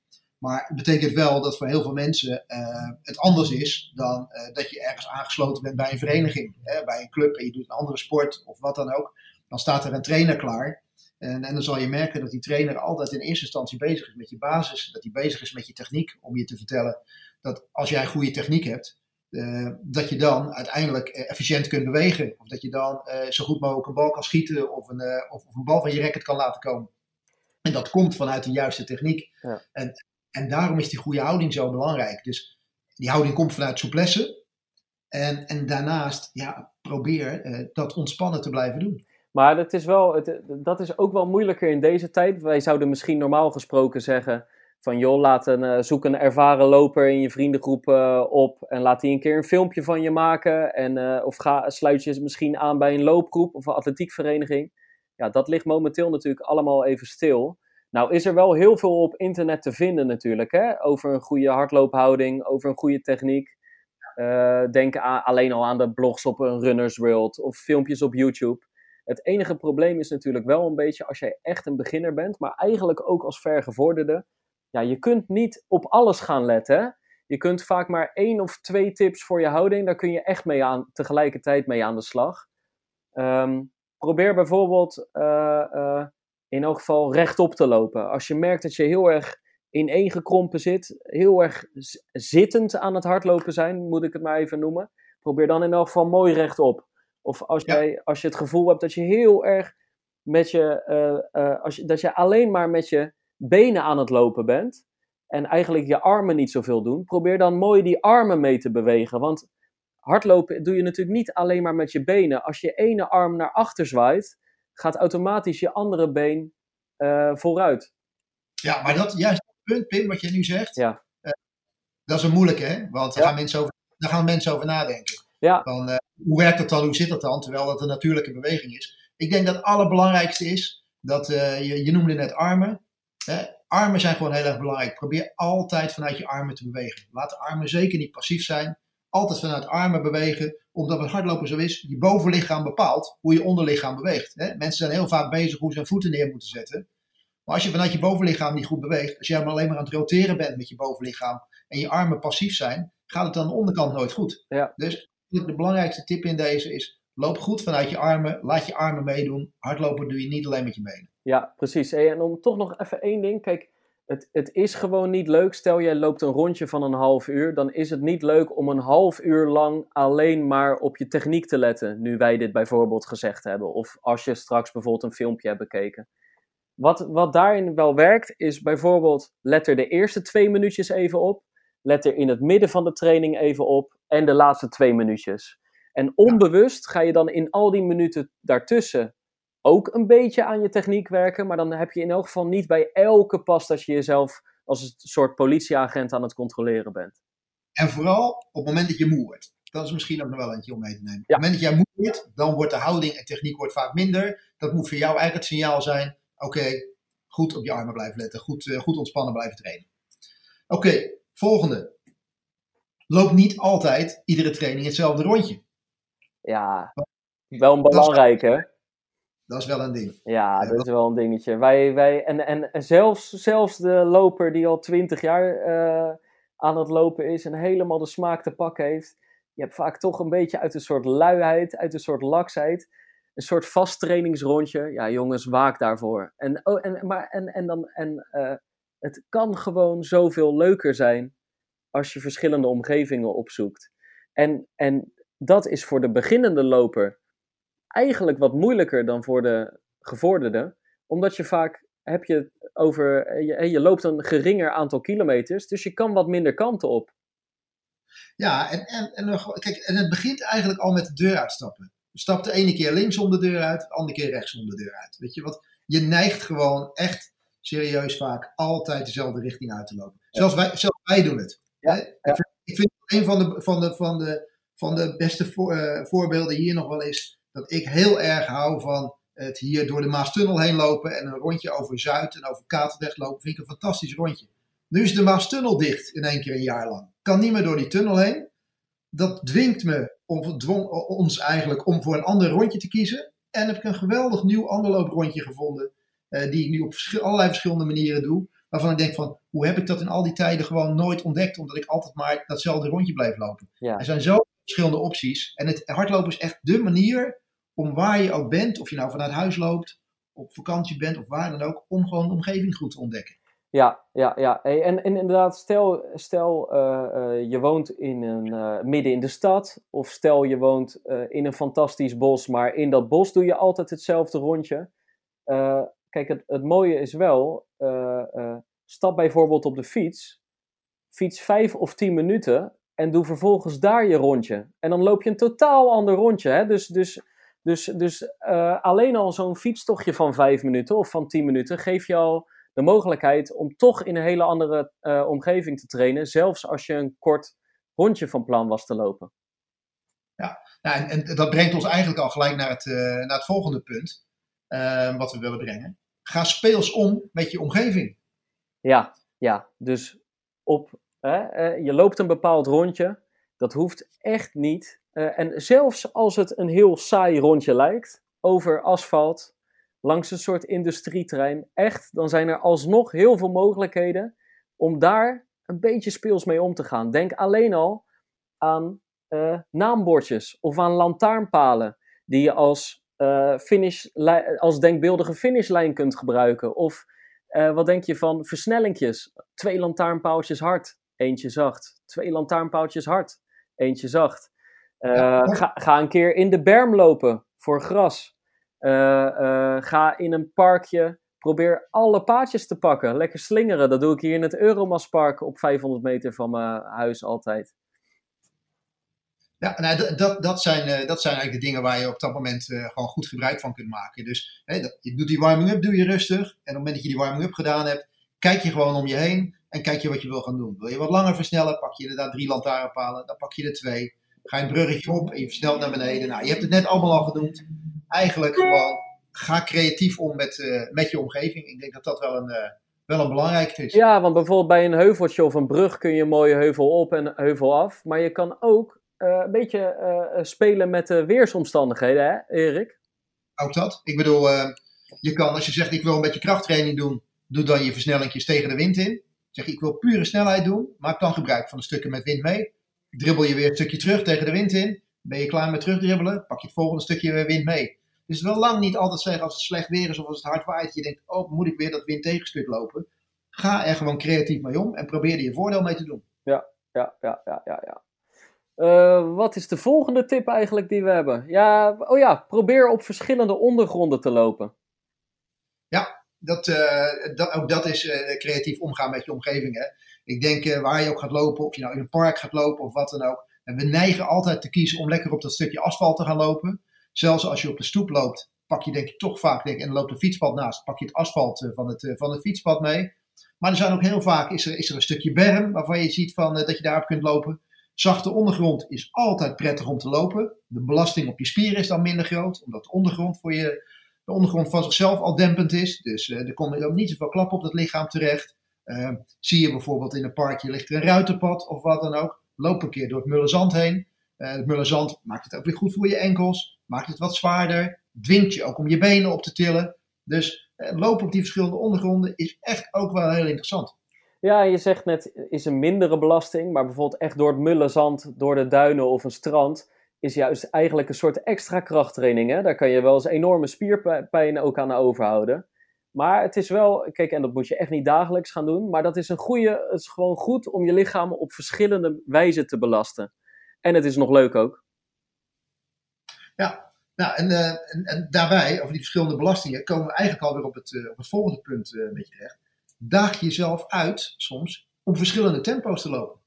Maar het betekent wel dat voor heel veel mensen uh, het anders is dan uh, dat je ergens aangesloten bent bij een vereniging. Hè? Bij een club en je doet een andere sport of wat dan ook. Dan staat er een trainer klaar. En, en dan zal je merken dat die trainer altijd in eerste instantie bezig is met je basis. Dat hij bezig is met je techniek. Om je te vertellen dat als jij goede techniek hebt, uh, dat je dan uiteindelijk efficiënt kunt bewegen. Of dat je dan zo goed mogelijk een bal kan schieten of een, of, of, een bal van je racket kan laten komen. En dat komt vanuit de juiste techniek. Ja. En, en daarom is die goede houding zo belangrijk. Dus die houding komt vanuit souplesse. En, en daarnaast, ja, probeer dat ontspannen te blijven doen. Maar dat is, wel, het, dat is ook wel moeilijker in deze tijd. Wij zouden misschien normaal gesproken zeggen van joh, laat een, uh, zoek een ervaren loper in je vriendengroep uh, op en laat die een keer een filmpje van je maken. En, of ga, sluit je misschien aan bij een loopgroep of een atletiekvereniging. Ja, dat ligt momenteel natuurlijk allemaal even stil. Nou is er wel heel veel op internet te vinden natuurlijk, hè? over een goede hardloophouding, over een goede techniek. denk aan, alleen al aan de blogs op een Runners World of filmpjes op YouTube. Het enige probleem is natuurlijk wel een beetje als jij echt een beginner bent, maar eigenlijk ook als vergevorderde, ja, je kunt niet op alles gaan letten. Je kunt vaak maar één of twee tips voor je houding, daar kun je echt mee aan, tegelijkertijd mee aan de slag. Um, probeer bijvoorbeeld uh, uh, in elk geval rechtop te lopen. Als je merkt dat je heel erg ineengekrompen zit, heel erg zittend aan het hardlopen zijn, moet ik het maar even noemen. Probeer dan in elk geval mooi rechtop. Of als, ja. jij, als je het gevoel hebt dat je heel erg met je, uh, als je, dat je alleen maar met je benen aan het lopen bent en eigenlijk je armen niet zoveel doen, probeer dan mooi die armen mee te bewegen. Want hardlopen doe je natuurlijk niet alleen maar met je benen. Als je ene arm naar achter zwaait, gaat automatisch je andere been uh, vooruit. Ja, maar dat juist het punt, Pim, wat je nu zegt, ja. uh, dat is een moeilijke, hè? Want daar, ja. gaan mensen over, daar gaan mensen over nadenken. Ja. Van, uh, hoe werkt dat dan, hoe zit dat dan, terwijl dat een natuurlijke beweging is. Ik denk dat het allerbelangrijkste is, dat je, je noemde net armen. Hè? Armen zijn gewoon heel erg belangrijk. Probeer altijd vanuit je armen te bewegen. Laat de armen zeker niet passief zijn. Altijd vanuit armen bewegen, omdat het hardlopen zo is. Je bovenlichaam bepaalt hoe je onderlichaam beweegt. Hè? Mensen zijn heel vaak bezig hoe ze hun voeten neer moeten zetten. Maar als je vanuit je bovenlichaam niet goed beweegt, als jij maar alleen maar aan het roteren bent met je bovenlichaam en je armen passief zijn, gaat het aan de onderkant nooit goed. Ja. Dus de belangrijkste tip in deze is: loop goed vanuit je armen, laat je armen meedoen. Hardlopen doe je niet alleen met je benen. Ja, precies. En om toch nog even één ding. Kijk, het, het is gewoon niet leuk. Stel jij loopt een rondje van een half uur, dan is het niet leuk om een half uur lang alleen maar op je techniek te letten. Nu wij dit bijvoorbeeld gezegd hebben. Of als je straks bijvoorbeeld een filmpje hebt bekeken. Wat, wat daarin wel werkt, is bijvoorbeeld let er de eerste twee minuutjes even op. Let er in het midden van de training even op. En de laatste twee minuutjes. En onbewust ga je dan in al die minuten daartussen ook een beetje aan je techniek werken. Maar dan heb je in elk geval niet bij elke pas dat je jezelf als een soort politieagent aan het controleren bent. En vooral op het moment dat je moe wordt. Dat is misschien ook nog wel eentje om mee te nemen. Op het moment dat jij moe wordt, dan wordt de houding en techniek wordt vaak minder. Dat moet voor jou eigenlijk het signaal zijn Oké, goed op je armen blijven letten. Goed, uh, goed ontspannen blijven trainen. Oké, volgende. Loop niet altijd iedere training hetzelfde rondje. Ja, wel een belangrijke. Dat is, wel een ding. Ja, dat is wel een dingetje. Wij, wij, en, en, en zelfs, zelfs de loper die al twintig jaar uh, aan het lopen is en helemaal de smaak te pakken heeft. Je hebt vaak toch een beetje uit een soort luiheid, uit een soort laksheid een soort vast trainingsrondje. Ja, jongens, waak daarvoor. En, oh, en, maar, en, en, dan, en uh, het kan gewoon zoveel leuker zijn als je verschillende omgevingen opzoekt. En, en dat is voor de beginnende loper eigenlijk wat moeilijker dan voor de gevorderde. Omdat je vaak heb je over, je, je loopt een geringer aantal kilometers, dus je kan wat minder kanten op. Ja, en, en, en, kijk, en het begint eigenlijk al met de deur uitstappen. Je stapt de ene keer links om de deur uit, de andere keer rechts om de deur uit. Weet je wat? Je neigt gewoon echt serieus vaak altijd dezelfde richting uit te lopen. Zelfs, wij, zelfs wij doen het. Ja, ja. Ik, vind, een van de, van de, van de, van de beste voor, uh, voorbeelden hier nog wel is dat ik heel erg hou van het hier door de Maastunnel heen lopen en een rondje over Zuid en over Katendrecht lopen. Vind ik een fantastisch rondje. Nu is de Maastunnel dicht in één keer een jaar lang. Kan niet meer door die tunnel heen. Dat dwingt me om, dwong ons eigenlijk om voor een ander rondje te kiezen. En heb ik een geweldig nieuw anderlooprondje gevonden. Uh, die ik nu op verschil, allerlei verschillende manieren doe. Waarvan ik denk van, hoe heb ik dat in al die tijden gewoon nooit ontdekt? Omdat ik altijd maar datzelfde rondje bleef lopen. Ja. Er zijn zo verschillende opties. En het hardlopen is echt de manier om waar je ook bent. Of je nou vanuit huis loopt, op vakantie bent of waar dan ook. Om gewoon de omgeving goed te ontdekken. Ja, ja, ja. Hey, en, inderdaad, stel, stel uh, uh, je woont in een, uh, midden in de stad, of stel je woont in een fantastisch bos, maar in dat bos doe je altijd hetzelfde rondje. kijk, het, het mooie is wel, stap bijvoorbeeld op de fiets, fiets vijf of tien minuten en doe vervolgens daar je rondje. En dan loop je een totaal ander rondje. Hè? Dus, dus, dus, dus alleen al zo'n fietstochtje van vijf minuten of van tien minuten geef je al de mogelijkheid om toch in een hele andere uh, omgeving te trainen, zelfs als je een kort rondje van plan was te lopen. Ja, nou, en, en, dat brengt ons eigenlijk al gelijk naar het, uh, naar het volgende punt, wat we willen brengen. Ga speels om met je omgeving. Ja, ja. dus op, je loopt een bepaald rondje, dat hoeft echt niet. en zelfs als het een heel saai rondje lijkt, over asfalt, langs een soort industrieterrein. Echt, dan zijn er alsnog heel veel mogelijkheden om daar een beetje speels mee om te gaan. Denk alleen al aan uh, naambordjes of aan lantaarnpalen die je als, finish, als denkbeeldige finishlijn kunt gebruiken. Of wat denk je van versnellingjes? Twee lantaarnpaaltjes hard, eentje zacht. Twee lantaarnpaaltjes hard, eentje zacht. Ja. Ga, ga een keer in de berm lopen voor gras. Uh, uh, ga in een parkje, probeer alle paadjes te pakken. Lekker slingeren. Dat doe ik hier in het Euromaspark op 500 meter van mijn huis altijd. Ja, nou, dat, dat, zijn, dat zijn eigenlijk de dingen waar je op dat moment gewoon goed gebruik van kunt maken. Dus hè, je doet die warming-up, doe je rustig. En op het moment dat je die warming-up gedaan hebt, kijk je gewoon om je heen en kijk je wat je wil gaan doen. Wil je wat langer versnellen, pak je inderdaad drie lantaarnpalen, dan pak je er twee. ga je een bruggetje op en je versnelt naar beneden. Nou, je hebt het net allemaal al genoemd. Eigenlijk gewoon, ga creatief om met, uh, met je omgeving. Ik denk dat dat wel een, uh, wel een belangrijke is. Ja, want bijvoorbeeld bij een heuveltje of een brug kun je een mooie heuvel op en heuvel af. Maar je kan ook uh, een beetje spelen met de weersomstandigheden, hè, Erik? Ook dat. Ik bedoel, je kan als je zegt ik wil een beetje krachttraining doen, doe dan je versnellingjes tegen de wind in. Zeg ik wil pure snelheid doen, maak dan gebruik van de stukken met wind mee. Dribbel je weer een stukje terug tegen de wind in. Ben je klaar met terugdribbelen, pak je het volgende stukje weer wind mee. Dus wil lang niet altijd zeggen als het slecht weer is of als het hard waait. Je denkt, oh moet ik weer dat wind tegenstuk lopen. Ga er gewoon creatief mee om en probeer er je voordeel mee te doen. Ja, ja, ja, ja, ja. ja. Uh, wat is de volgende tip eigenlijk die we hebben? Ja, oh ja, probeer op verschillende ondergronden te lopen. Ja, dat, uh, dat, ook dat is uh, creatief omgaan met je omgeving. Hè? Ik denk uh, waar je ook gaat lopen, of je nou in een park gaat lopen of wat dan ook. En we neigen altijd te kiezen om lekker op dat stukje asfalt te gaan lopen. Zelfs als je op de stoep loopt, pak je denk ik toch vaak, denk, en loopt een fietspad naast, pak je het asfalt van het, van het fietspad mee. Maar er zijn ook heel vaak, is er, is er een stukje berm waarvan je ziet van, dat je daarop kunt lopen. Zachte ondergrond is altijd prettig om te lopen. De belasting op je spieren is dan minder groot, omdat de ondergrond voor je de ondergrond van zichzelf al dempend is. Dus uh, er komt ook niet zoveel klap op het lichaam terecht. Uh, zie je bijvoorbeeld in een parkje ligt er een ruitenpad of wat dan ook. Loop een keer door het mullenzand heen. Uh, het mullenzand maakt het ook weer goed voor je enkels. Maakt het wat zwaarder. Dwingt je ook om je benen op te tillen. Dus lopen op die verschillende ondergronden is echt ook wel heel interessant. Ja, je zegt net, is een mindere belasting. Maar bijvoorbeeld echt door het mullenzand, door de duinen of een strand is juist eigenlijk een soort extra krachttraining. Hè? Daar kan je wel eens enorme spierpijn ook aan overhouden. Maar het is wel, kijk, en dat moet je echt niet dagelijks gaan doen. Maar dat is een goede, het is gewoon goed om je lichaam op verschillende wijzen te belasten. En het is nog leuk ook. Ja, nou, en, uh, en, daarbij, over die verschillende belastingen, komen we eigenlijk alweer op het, uh, op het volgende punt uh, met je terecht. Daag jezelf uit soms om verschillende tempo's te lopen.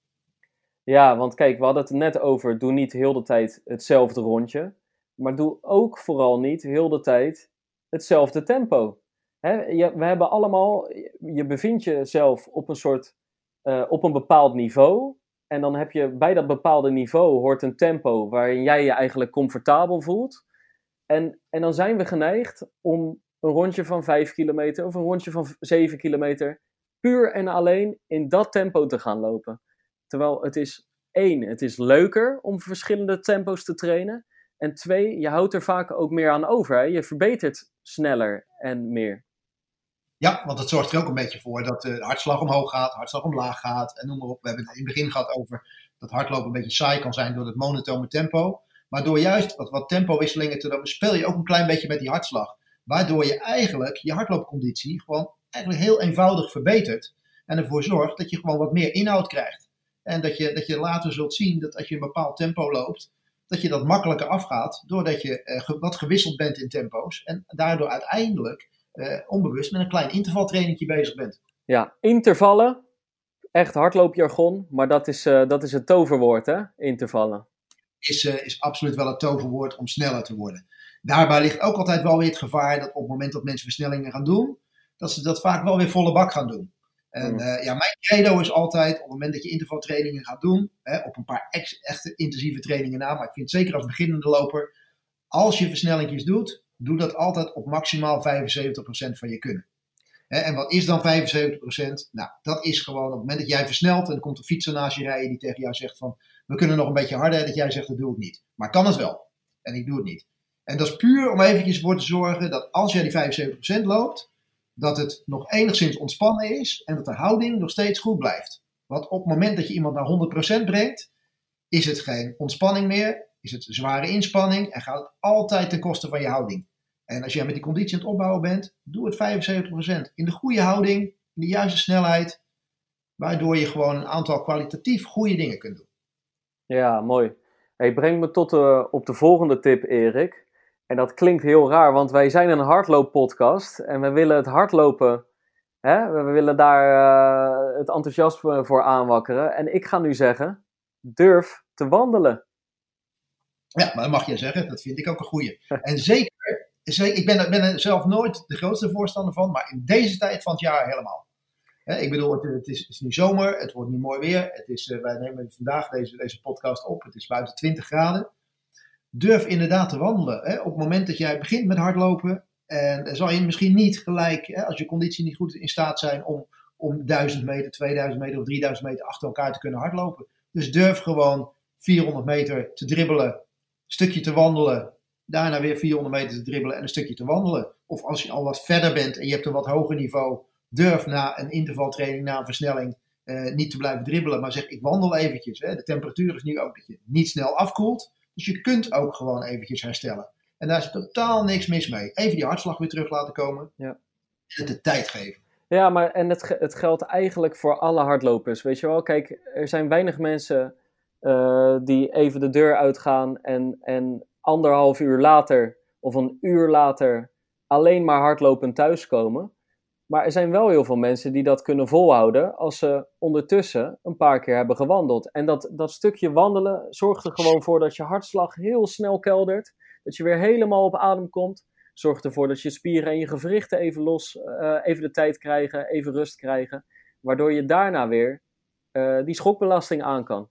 Ja, want kijk, we hadden het net over, doe niet heel de tijd hetzelfde rondje. Maar doe ook vooral niet heel de tijd hetzelfde tempo. je, we hebben allemaal, je bevindt jezelf op een soort, uh, op een bepaald niveau. En dan heb je bij dat bepaalde niveau hoort een tempo waarin jij je eigenlijk comfortabel voelt. En, en dan zijn we geneigd om een rondje van 5 kilometer of een rondje van 7 kilometer puur en alleen in dat tempo te gaan lopen. Terwijl het is één, het is leuker om verschillende tempo's te trainen. En twee, je houdt er vaak ook meer aan over. Hè? Je verbetert sneller en meer. Ja, want het zorgt er ook een beetje voor dat de hartslag omhoog gaat, hartslag omlaag gaat en noem maar op. We hebben het in het begin gehad over dat hardlopen een beetje saai kan zijn door het monotone tempo. Maar door juist wat, wat tempowisselingen te doen, speel je ook een klein beetje met die hartslag. Waardoor je eigenlijk je hardloopconditie gewoon eigenlijk heel eenvoudig verbetert. En ervoor zorgt dat je gewoon wat meer inhoud krijgt. En dat je, dat je later zult zien dat als je een bepaald tempo loopt, dat je dat makkelijker afgaat doordat je eh, wat gewisseld bent in tempo's. En daardoor uiteindelijk eh, onbewust met een klein intervaltrainingje bezig bent. Ja, intervallen. Echt hardloopjargon, maar dat is, uh, dat is het toverwoord, hè? Intervallen. Is, is absoluut wel het toverwoord om sneller te worden. Daarbij ligt ook altijd wel weer het gevaar dat op het moment dat mensen versnellingen gaan doen, dat ze dat vaak wel weer volle bak gaan doen. En uh, ja, mijn credo is altijd, op het moment dat je intervaltrainingen gaat doen, hè, op een paar ex, echte intensieve trainingen na, maar ik vind zeker als beginnende loper, als je versnellingjes doet, doe dat altijd op maximaal 75% van je kunnen. Hè, en wat is dan 75%? Nou, dat is gewoon op het moment dat jij versnelt en er komt een fietser naast je rijden die tegen jou zegt van, we kunnen nog een beetje harder, dat jij zegt, dat doe ik niet. Maar kan het wel. En ik doe het niet. En dat is puur om eventjes voor te zorgen dat als jij die 75% loopt, dat het nog enigszins ontspannen is en dat de houding nog steeds goed blijft. Want op het moment dat je iemand naar 100% brengt, is het geen ontspanning meer, is het zware inspanning en gaat het altijd ten koste van je houding. En als jij met die conditie aan het opbouwen bent, doe het 75%. In de goede houding, in de juiste snelheid, waardoor je gewoon een aantal kwalitatief goede dingen kunt doen. Ja, mooi. Hey, breng me tot uh, op de volgende tip, Erik. En dat klinkt heel raar, want wij zijn een hardlooppodcast en we willen het hardlopen, hè? we willen daar uh, het enthousiasme voor aanwakkeren. En ik ga nu zeggen, durf te wandelen. Ja, maar dat mag je zeggen, dat vind ik ook een goeie. En zeker, zeker ik ben, ben er zelf nooit de grootste voorstander van, maar in deze tijd van het jaar helemaal. ik bedoel, het, het, is, het, is, nu zomer, het wordt nu mooi weer. Het is, uh, wij nemen vandaag deze, deze podcast op. Het is buiten 20 graden. Durf inderdaad te wandelen. Hè? Op het moment dat jij begint met hardlopen, en zal je misschien niet gelijk, hè, als je conditie niet goed in staat zijn om, om 1000 meter, 2000 meter of 3000 meter achter elkaar te kunnen hardlopen. Dus durf gewoon 400 meter te dribbelen, een stukje te wandelen, daarna weer 400 meter te dribbelen en een stukje te wandelen. Of als je al wat verder bent en je hebt een wat hoger niveau, durf na een intervaltraining, na een versnelling, eh, niet te blijven dribbelen, maar zeg ik wandel eventjes. Hè. De temperatuur is nu ook dat je niet snel afkoelt, dus je kunt ook gewoon eventjes herstellen. En daar is totaal niks mis mee. Even die hartslag weer terug laten komen. Ja. En het de tijd geven. Ja, maar en het, het geldt eigenlijk voor alle hardlopers. Weet je wel, kijk, er zijn weinig mensen uh, die even de deur uitgaan en, en anderhalf uur later of een uur later alleen maar hardlopend thuiskomen. Maar er zijn wel heel veel mensen die dat kunnen volhouden als ze ondertussen een paar keer hebben gewandeld. En dat, dat stukje wandelen zorgt er gewoon voor dat je hartslag heel snel keldert. Dat je weer helemaal op adem komt. Zorgt ervoor dat je spieren en je gewrichten even los, uh, even de tijd krijgen, even rust krijgen. Waardoor je daarna weer uh, die schokbelasting aan kan.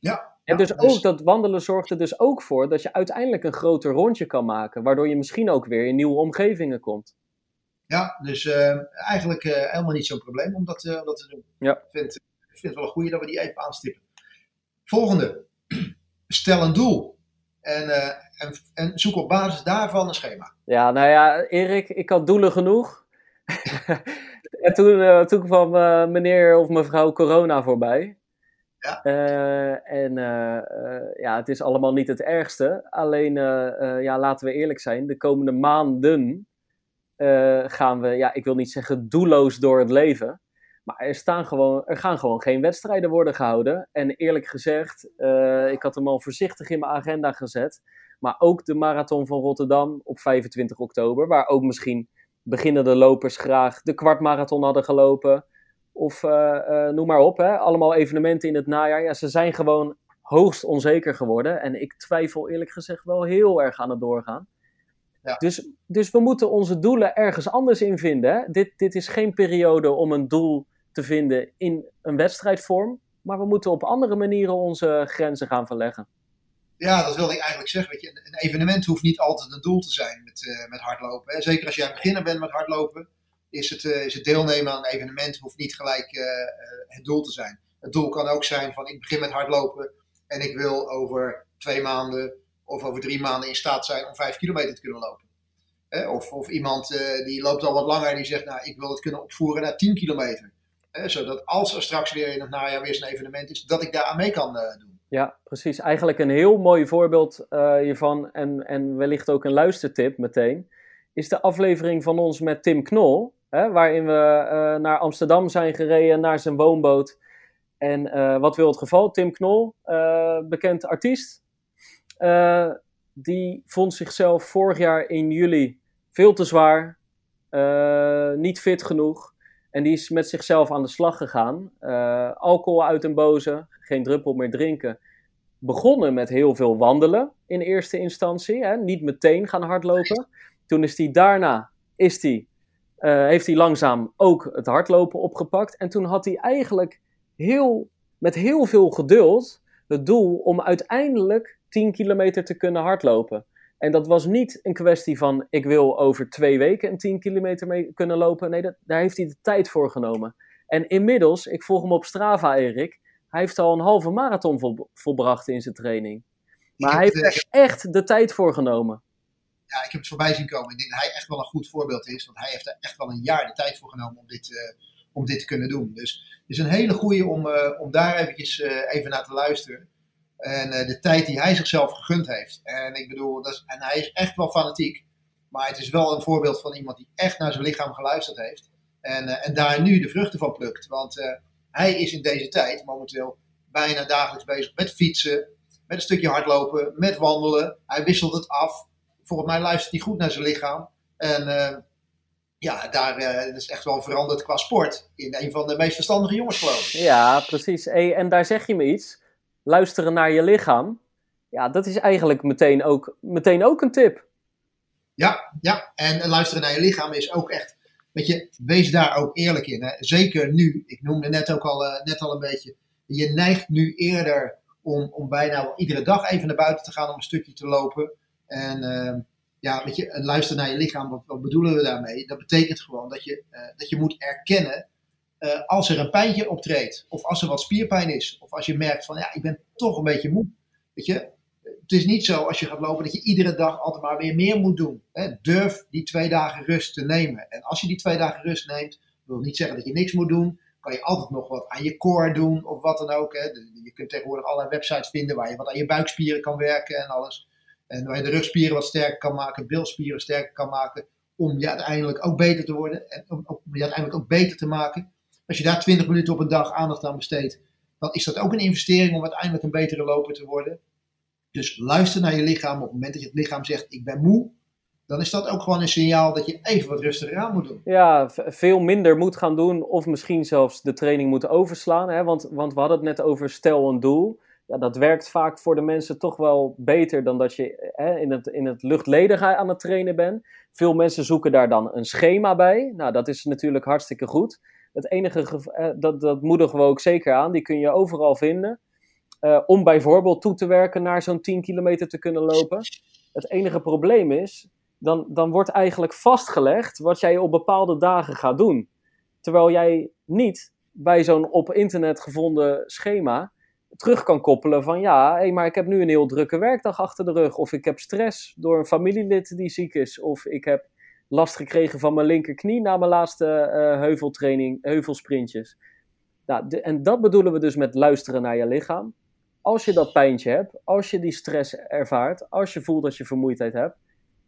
Ja. En dus ook dat wandelen zorgt er dus ook voor dat je uiteindelijk een groter rondje kan maken. Waardoor je misschien ook weer in nieuwe omgevingen komt. Ja, dus uh, eigenlijk helemaal niet zo'n probleem om dat, dat te doen. Ja. Ik vind, ik vind het wel een goede dat we die even aanstippen. Volgende. Stel een doel. En, uh, en, en, zoek op basis daarvan een schema. Ja, nou ja, Erik, ik had doelen genoeg. en toen, uh, toen kwam uh, meneer of mevrouw corona voorbij. Ja. en ja, het is allemaal niet het ergste. Alleen, ja, laten we eerlijk zijn, de komende maanden gaan we, ja, ik wil niet zeggen doelloos door het leven. Maar er, staan gewoon, er gaan gewoon geen wedstrijden worden gehouden. En eerlijk gezegd, uh, ik had hem al voorzichtig in mijn agenda gezet. Maar ook de marathon van Rotterdam op 25 oktober. Waar ook misschien beginnende lopers graag de kwartmarathon hadden gelopen. Of uh, noem maar op, hè. allemaal evenementen in het najaar. Ja, ze zijn gewoon hoogst onzeker geworden. En ik twijfel eerlijk gezegd wel heel erg aan het doorgaan. Ja. Dus, dus we moeten onze doelen ergens anders in vinden. Hè? Dit, dit is geen periode om een doel te vinden in een wedstrijdvorm. Maar we moeten op andere manieren onze grenzen gaan verleggen. Ja, dat wilde ik eigenlijk zeggen. Weet je, een evenement hoeft niet altijd een doel te zijn met, uh, met hardlopen. Hè. Zeker als jij beginner bent met hardlopen, is het, uh, is het deelnemen aan een evenement hoeft niet gelijk uh, het doel te zijn. Het doel kan ook zijn van ik begin met hardlopen en ik wil over twee maanden of over drie maanden in staat zijn om vijf kilometer te kunnen lopen. Of, of iemand die loopt al wat langer en die zegt, nou ik wil het kunnen opvoeren naar 10 kilometer zodat als er straks weer in het najaar weer zo'n evenement is, dat ik daar aan mee kan uh, doen. Ja, precies. Eigenlijk een heel mooi voorbeeld uh, hiervan en, en wellicht ook een luistertip meteen, is de aflevering van ons met Tim Knol, hè, waarin we naar Amsterdam zijn gereden, naar zijn woonboot. En wat wil het geval? Tim Knol, bekend artiest, die vond zichzelf vorig jaar in juli veel te zwaar, niet fit genoeg. En die is met zichzelf aan de slag gegaan. Uh, alcohol uit een boze, geen druppel meer drinken. Begonnen met heel veel wandelen in eerste instantie. Hè? Niet meteen gaan hardlopen. Toen is hij daarna, is die, heeft hij langzaam ook het hardlopen opgepakt. En toen had hij eigenlijk heel, met heel veel geduld het doel om uiteindelijk 10 kilometer te kunnen hardlopen. En dat was niet een kwestie van ik wil over twee weken een 10 kilometer mee kunnen lopen. Nee, dat, daar heeft hij de tijd voor genomen. En inmiddels, ik volg hem op Strava, Erik. Hij heeft al een halve marathon vol, volbracht in zijn training. Maar hij heeft er echt de tijd voor genomen. Ja, ik heb het voorbij zien komen. Ik denk dat hij echt wel een goed voorbeeld is. Want hij heeft er echt wel een jaar de tijd voor genomen om dit, uh, om dit te kunnen doen. Dus het is een hele goede om, uh, om daar eventjes, uh, even naar te luisteren. En uh, de tijd die hij zichzelf gegund heeft. En ik bedoel, dat is, en hij is echt wel fanatiek. Maar het is wel een voorbeeld van iemand die echt naar zijn lichaam geluisterd heeft. En, uh, en daar nu de vruchten van plukt. Want uh, hij is in deze tijd momenteel bijna dagelijks bezig met fietsen. Met een stukje hardlopen. Met wandelen. Hij wisselt het af. Volgens mij luistert hij goed naar zijn lichaam. En ja, daar is echt wel veranderd qua sport. In een van de meest verstandige jongens geloof ik. Ja, precies. En daar zeg je me iets luisteren naar je lichaam. Ja, dat is eigenlijk meteen ook, meteen ook een tip. Ja, ja, en luisteren naar je lichaam is ook echt je, wees daar ook eerlijk in. Hè? Zeker nu, ik noemde net ook al, net al een beetje, je neigt nu eerder om, om bijna iedere dag even naar buiten te gaan om een stukje te lopen. En ehm, ja, je, luister naar je lichaam, wat, bedoelen we daarmee? Dat betekent gewoon dat je, dat je moet erkennen uh, als er een pijntje optreedt, of als er wat spierpijn is, of als je merkt van ja, ik ben toch een beetje moe. Weet je, het is niet zo als je gaat lopen dat je iedere dag altijd maar weer meer moet doen. Hè? Durf die twee dagen rust te nemen. En als je die twee dagen rust neemt, wil niet zeggen dat je niks moet doen. Kan je altijd nog wat aan je core doen of wat dan ook. Hè? Je kunt tegenwoordig allerlei websites vinden waar je wat aan je buikspieren kan werken en alles. En waar je de rugspieren wat sterker kan maken, bilspieren sterker kan maken. Om je uiteindelijk ook beter te worden en om je uiteindelijk ook beter te maken. Als je daar 20 minuten op een dag aandacht aan besteedt, dan is dat ook een investering om uiteindelijk een betere loper te worden. Dus luister naar je lichaam. Op het moment dat je het lichaam zegt: Ik ben moe, dan is dat ook gewoon een signaal dat je even wat rustiger aan moet doen. Ja, veel minder moet gaan doen, of misschien zelfs de training moet overslaan. Hè? Want, want we hadden het net over stel een doel. Ja, dat werkt vaak voor de mensen toch wel beter dan dat je hè, in, het, in het aan het trainen bent. Veel mensen zoeken daar dan een schema bij. Nou, dat is natuurlijk hartstikke goed. Het enige, uh, dat, dat moedigen we ook zeker aan, die kun je overal vinden. Uh, om bijvoorbeeld toe te werken naar zo'n 10 kilometer te kunnen lopen. Het enige probleem is, dan, dan wordt eigenlijk vastgelegd wat jij op bepaalde dagen gaat doen. Terwijl jij niet bij zo'n op internet gevonden schema terug kan koppelen van ja, hey, maar ik heb nu een heel drukke werkdag achter de rug. Of ik heb stress door een familielid die ziek is. Of ik heb last gekregen van mijn linkerknie na mijn laatste uh, heuveltraining, heuvelsprintjes. Nou, en dat bedoelen we dus met luisteren naar je lichaam. Als je dat pijntje hebt, als je die stress ervaart, als je voelt dat je vermoeidheid hebt,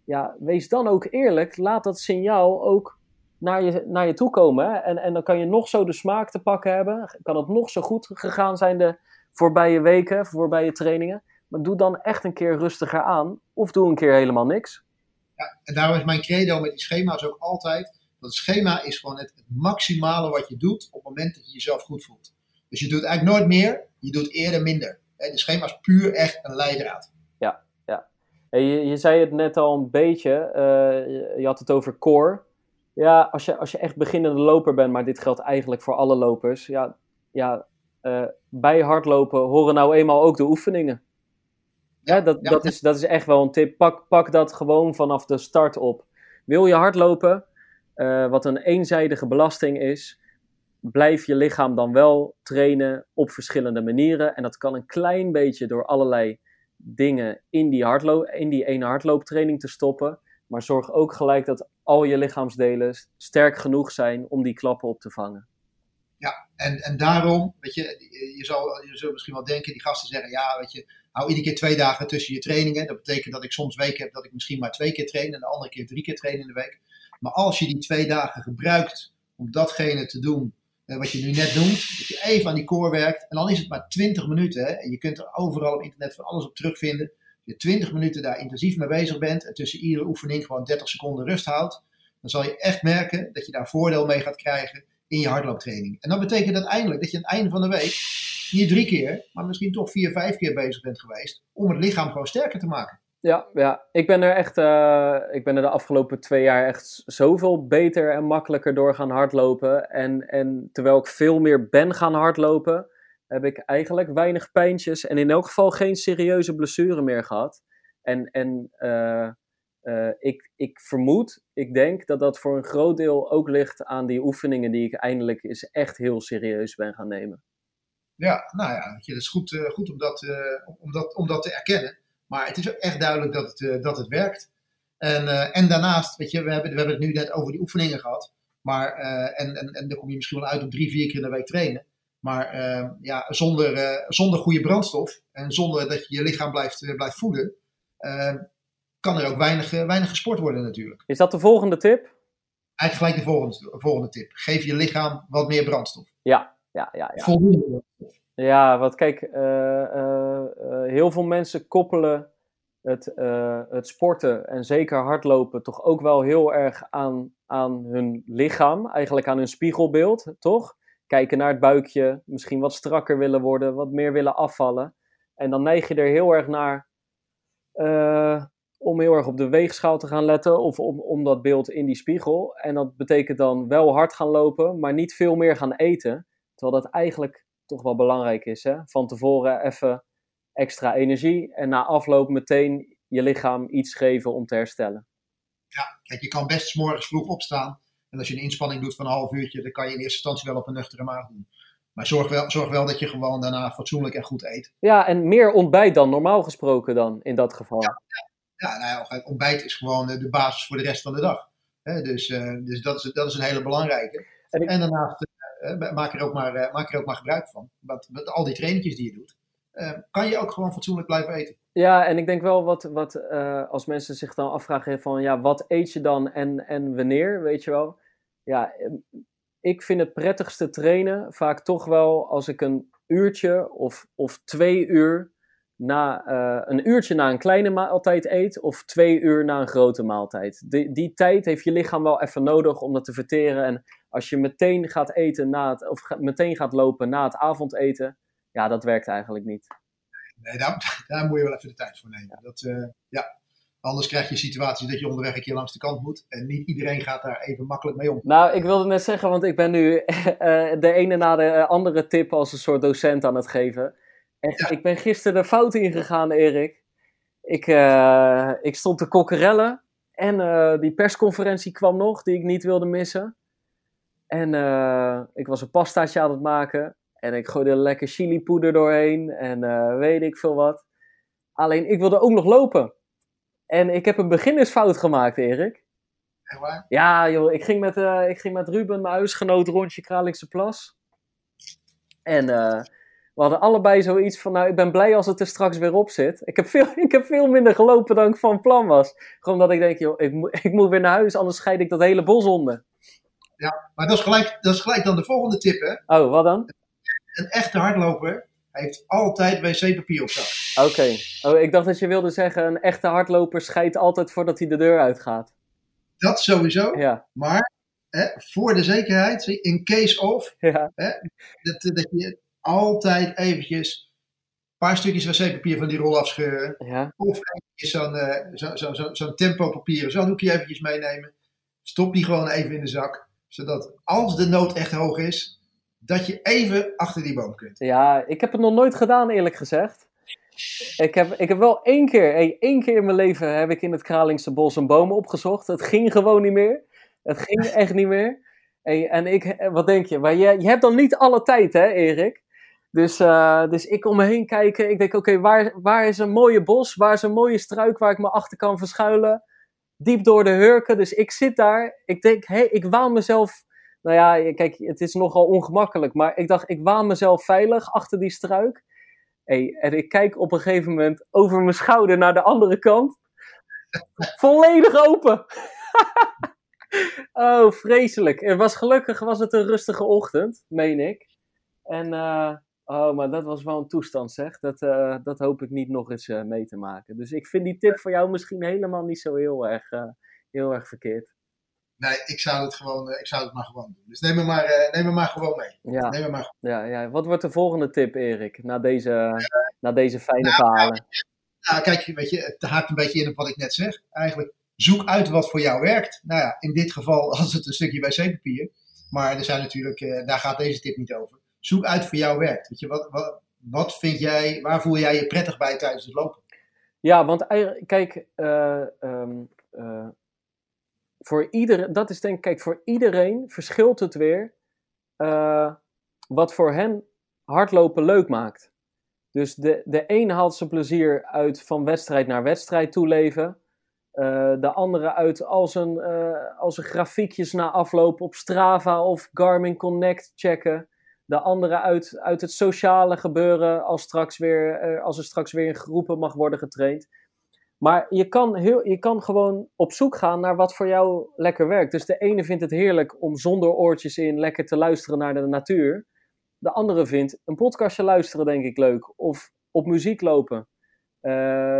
ja, wees dan ook eerlijk. Laat dat signaal ook naar je, naar je toe komen. En, en dan kan je nog zo de smaak te pakken hebben. Kan het nog zo goed gegaan zijn de voorbije weken, voorbije trainingen. Maar doe dan echt een keer rustiger aan. Of doe een keer helemaal niks. En daarom is mijn credo met die schema's ook altijd, dat het schema is gewoon het, maximale wat je doet op het moment dat je jezelf goed voelt. Dus je doet eigenlijk nooit meer, je doet eerder minder. De schema is puur echt een leidraad. Ja, ja. Je, je zei het net al een beetje, uh, je had het over core. Ja, als je, als je echt beginnende loper bent, maar dit geldt eigenlijk voor alle lopers. Ja, ja uh, bij hardlopen horen nou eenmaal ook de oefeningen. Ja, dat, Dat, is, dat is echt wel een tip. Pak, pak dat gewoon vanaf de start op. Wil je hardlopen, uh, wat een eenzijdige belasting is, blijf je lichaam dan wel trainen op verschillende manieren. En dat kan een klein beetje door allerlei dingen in die, hardloop, in die ene hardlooptraining te stoppen. Maar zorg ook gelijk dat al je lichaamsdelen sterk genoeg zijn om die klappen op te vangen. Ja, en, en daarom, weet je, je, zal, je zult misschien wel denken, die gasten zeggen, ja, weet je, hou iedere keer twee dagen tussen je trainingen. Dat betekent dat ik soms weken heb dat ik misschien maar twee keer train en de andere keer drie keer train in de week. Maar als je die twee dagen gebruikt om datgene te doen eh, wat je nu net noemt, dat je even aan die core werkt en dan is het maar 20 minuten. En je kunt er overal op internet van alles op terugvinden. Als je 20 minuten daar intensief mee bezig bent en tussen iedere oefening gewoon 30 seconden rust houdt, dan zal je echt merken dat je daar voordeel mee gaat krijgen in je hardlooptraining. En dat betekent uiteindelijk dat je aan het einde van de week niet drie keer, maar misschien toch vier, vijf keer bezig bent geweest om het lichaam gewoon sterker te maken. Ja, ja. ik ben er echt, uh, ik ben er de afgelopen twee jaar echt zoveel beter en makkelijker door gaan hardlopen. En, en terwijl ik veel meer ben gaan hardlopen, heb ik eigenlijk weinig pijntjes en in elk geval geen serieuze blessure meer gehad. En, en uh, uh, ik, ik vermoed, ik denk dat dat voor een groot deel ook ligt aan die oefeningen die ik eindelijk eens echt heel serieus ben gaan nemen. Ja, nou ja, het is goed, uh, goed om, dat, uh, om, dat, om dat te erkennen. Maar het is ook echt duidelijk dat het, dat het werkt. En, en daarnaast, weet je, we hebben, we hebben het nu net over die oefeningen gehad. Maar, en, en, en dan kom je misschien wel uit op drie, vier keer in de week trainen. Maar ja, zonder, zonder goede brandstof en zonder dat je je lichaam blijft, blijft voeden, kan er ook weinig, eh, weinig gesport worden natuurlijk. Is dat de volgende tip? Eigenlijk gelijk de volgende, volgende tip. Geef je lichaam wat meer brandstof. Ja, ja, ja. ja. Voldoende Ja, want kijk, uh, uh, heel veel mensen koppelen het, het sporten en zeker hardlopen toch ook wel heel erg aan, aan hun lichaam. Eigenlijk aan hun spiegelbeeld, toch? Kijken naar het buikje, misschien wat strakker willen worden, wat meer willen afvallen. En dan neig je er heel erg naar om heel erg op de weegschaal te gaan letten of om, om dat beeld in die spiegel. En dat betekent dan wel hard gaan lopen, maar niet veel meer gaan eten. Terwijl dat eigenlijk toch wel belangrijk is. Hè? Van tevoren even extra energie en na afloop meteen je lichaam iets geven om te herstellen. Ja, kijk, je kan best s morgens vroeg opstaan. En als je een inspanning doet van een half uurtje, dan kan je in eerste instantie wel op een nuchtere maag doen. Maar zorg wel, zorg wel dat je gewoon daarna fatsoenlijk en goed eet. Ja, en meer ontbijt dan normaal gesproken dan in dat geval. Ja, ja. Nou ja ontbijt is gewoon de basis voor de rest van de dag. dus uh, dus dat, is, dat is een hele belangrijke. En, en daarnaast uh, maak, er ook maar, maak er ook maar gebruik van. Want met al die trainetjes die je doet, kan je ook gewoon fatsoenlijk blijven eten. Ja, en ik denk wel wat, wat als mensen zich dan afvragen van ja, wat eet je dan en, en wanneer, weet je wel. Ja, ik vind het prettigste trainen vaak toch wel als ik een uurtje of, of twee uur na uh, een uurtje na een kleine maaltijd eet of twee uur na een grote maaltijd. Die, die tijd heeft je lichaam wel even nodig om dat te verteren. En als je meteen gaat eten na het, of meteen gaat lopen na het avondeten, ja, dat werkt eigenlijk niet. Nee, daar, daar moet je wel even de tijd voor nemen. Dat, uh, ja. Anders krijg je situaties dat je onderweg een keer langs de kant moet. En niet iedereen gaat daar even makkelijk mee om. Nou, ik wilde net zeggen, want ik ben nu uh, de ene na de andere tip als een soort docent aan het geven. En ik ben gisteren de fout ingegaan, Erik. Ik, uh, ik stond te kokkerellen. En uh, die persconferentie kwam nog, die ik niet wilde missen. En uh, ik was een pastaatje aan het maken. En ik gooide lekker chilipoeder doorheen. En weet ik veel wat. Alleen, ik wilde ook nog lopen. En ik heb een beginnersfout gemaakt, Erik. Echt waar? Ja, joh. Ik ging met, ik ging met Ruben, mijn huisgenoot, rondje Kralingse Plas. En we hadden allebei zoiets van, nou, ik ben blij als het er straks weer op zit. Ik heb veel, ik heb veel minder gelopen dan ik van plan was. Gewoon dat ik denk, joh, ik, moet, ik moet weer naar huis, anders scheid ik dat hele bos onder. Ja, maar dat is gelijk, dat is gelijk dan de volgende tip, hè? Oh, wat dan? Een echte hardloper heeft altijd wc-papier op zak. Oké. Oh, ik dacht dat je wilde zeggen, een echte hardloper scheidt altijd voordat hij de deur uitgaat. Dat sowieso. Ja. Maar hè, voor de zekerheid, in case of, ja. hè, dat, dat je altijd eventjes een paar stukjes wc-papier van die rol afscheuren. Ja. Of eventjes zo'n uh, zo, zo, zo, papier, zo'n hoekje eventjes meenemen. Stop die gewoon even in de zak. Zodat als de nood echt hoog is, dat je even achter die boom kunt. Ja, ik heb het nog nooit gedaan eerlijk gezegd. Ik heb, ik heb wel één keer, hey, één keer in mijn leven heb ik in het Kralingse bos een boom opgezocht. Het ging gewoon niet meer. Het ging echt niet meer. Hey, en ik, wat denk je? Maar je, je hebt dan niet alle tijd, hè, Erik? Dus, uh, dus ik om me heen kijken. Ik denk, oké, waar, waar is een mooie bos? Waar is een mooie struik waar ik me achter kan verschuilen? Diep door de hurken. Dus ik zit daar. Ik denk, hé, hey, ik waan mezelf... Nou ja, kijk, het is nogal ongemakkelijk. Maar ik dacht, ik waan mezelf veilig achter die struik. Hey, en ik kijk op een gegeven moment over mijn schouder naar de andere kant. Volledig open. oh, vreselijk. Het was gelukkig was het een rustige ochtend, meen ik. En uh, Oh, maar dat was wel een toestand, zeg. Dat, uh, dat hoop ik niet nog eens uh, mee te maken. Dus ik vind die tip voor jou misschien helemaal niet zo heel erg, uh, heel erg verkeerd. Nee, ik zou het gewoon, ik zou het maar gewoon doen. Dus neem me maar, neem me maar gewoon mee. Ja. Neem me maar. Ja, ja. Wat wordt de volgende tip, Erik? Na deze, na deze fijne nou, verhalen. Nou, kijk, weet je, het haakt een beetje in op wat ik net zeg. Eigenlijk, zoek uit wat voor jou werkt. Nou ja, in dit geval als het een stukje wc-papier. Maar er zijn natuurlijk, daar gaat deze tip niet over zoek uit voor jou werkt. Weet je, wat, wat, wat vind jij, waar voel jij je prettig bij tijdens het lopen? Ja, want kijk, uh, um, uh, voor iedereen, dat is denk kijk, voor iedereen verschilt het weer uh, wat voor hen hardlopen leuk maakt. Dus de, de een haalt zijn plezier uit van wedstrijd naar wedstrijd toeleven. de andere uit als een, als een grafiekjes na afloop op Strava of Garmin Connect checken de andere uit, uit het sociale gebeuren als, straks weer, eh, als er straks weer in groepen mag worden getraind. Maar je kan, heel, je kan gewoon op zoek gaan naar wat voor jou lekker werkt. Dus de ene vindt het heerlijk om zonder oortjes in lekker te luisteren naar de natuur. De andere vindt een podcastje luisteren, denk ik, leuk. Of op muziek lopen. Uh,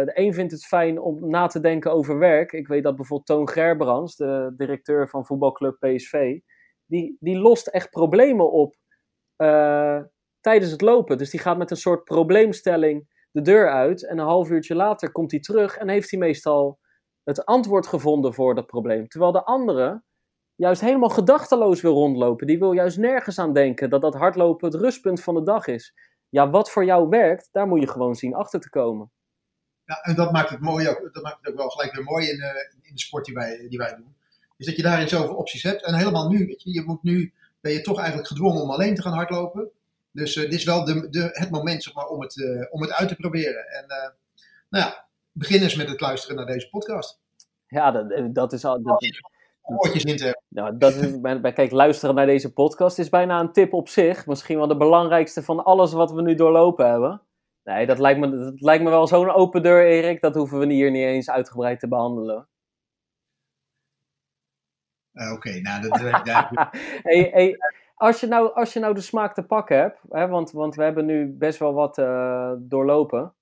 de een vindt het fijn om na te denken over werk. Ik weet dat bijvoorbeeld Toon Gerbrands, de directeur van voetbalclub PSV, die, die lost echt problemen op uh, tijdens het lopen. Dus die gaat met een soort probleemstelling de deur uit. En een half uurtje later komt hij terug en heeft hij meestal het antwoord gevonden voor dat probleem. Terwijl de andere juist helemaal gedachteloos wil rondlopen. Die wil juist nergens aan denken dat dat hardlopen het rustpunt van de dag is. Ja, wat voor jou werkt, daar moet je gewoon zien achter te komen. Ja, en dat maakt het mooi ook. Dat maakt het ook wel gelijk weer mooi in, uh, in de sport die wij, die wij doen. Is dat je daarin zoveel opties hebt. En helemaal nu, weet je, je moet nu, ben je toch eigenlijk gedwongen om alleen te gaan hardlopen. Dus uh, dit is wel de, de, het moment zeg maar, om, het, uh, om het uit te proberen. En nou ja, begin eens met het luisteren naar deze podcast. Ja, dat, dat is al. Dat, oortjes in te Nou, dat is, bij, kijk, luisteren naar deze podcast is bijna een tip op zich. Misschien wel de belangrijkste van alles wat we nu doorlopen hebben. Nee, dat lijkt me, dat lijkt me wel zo'n open deur, Erik. Dat hoeven we hier niet eens uitgebreid te behandelen. Uh, Oké, okay, nou, dat... hey, hey, als, je nou, als je nou de smaak te pakken hebt, hè, want, want we hebben nu best wel wat uh, doorlopen.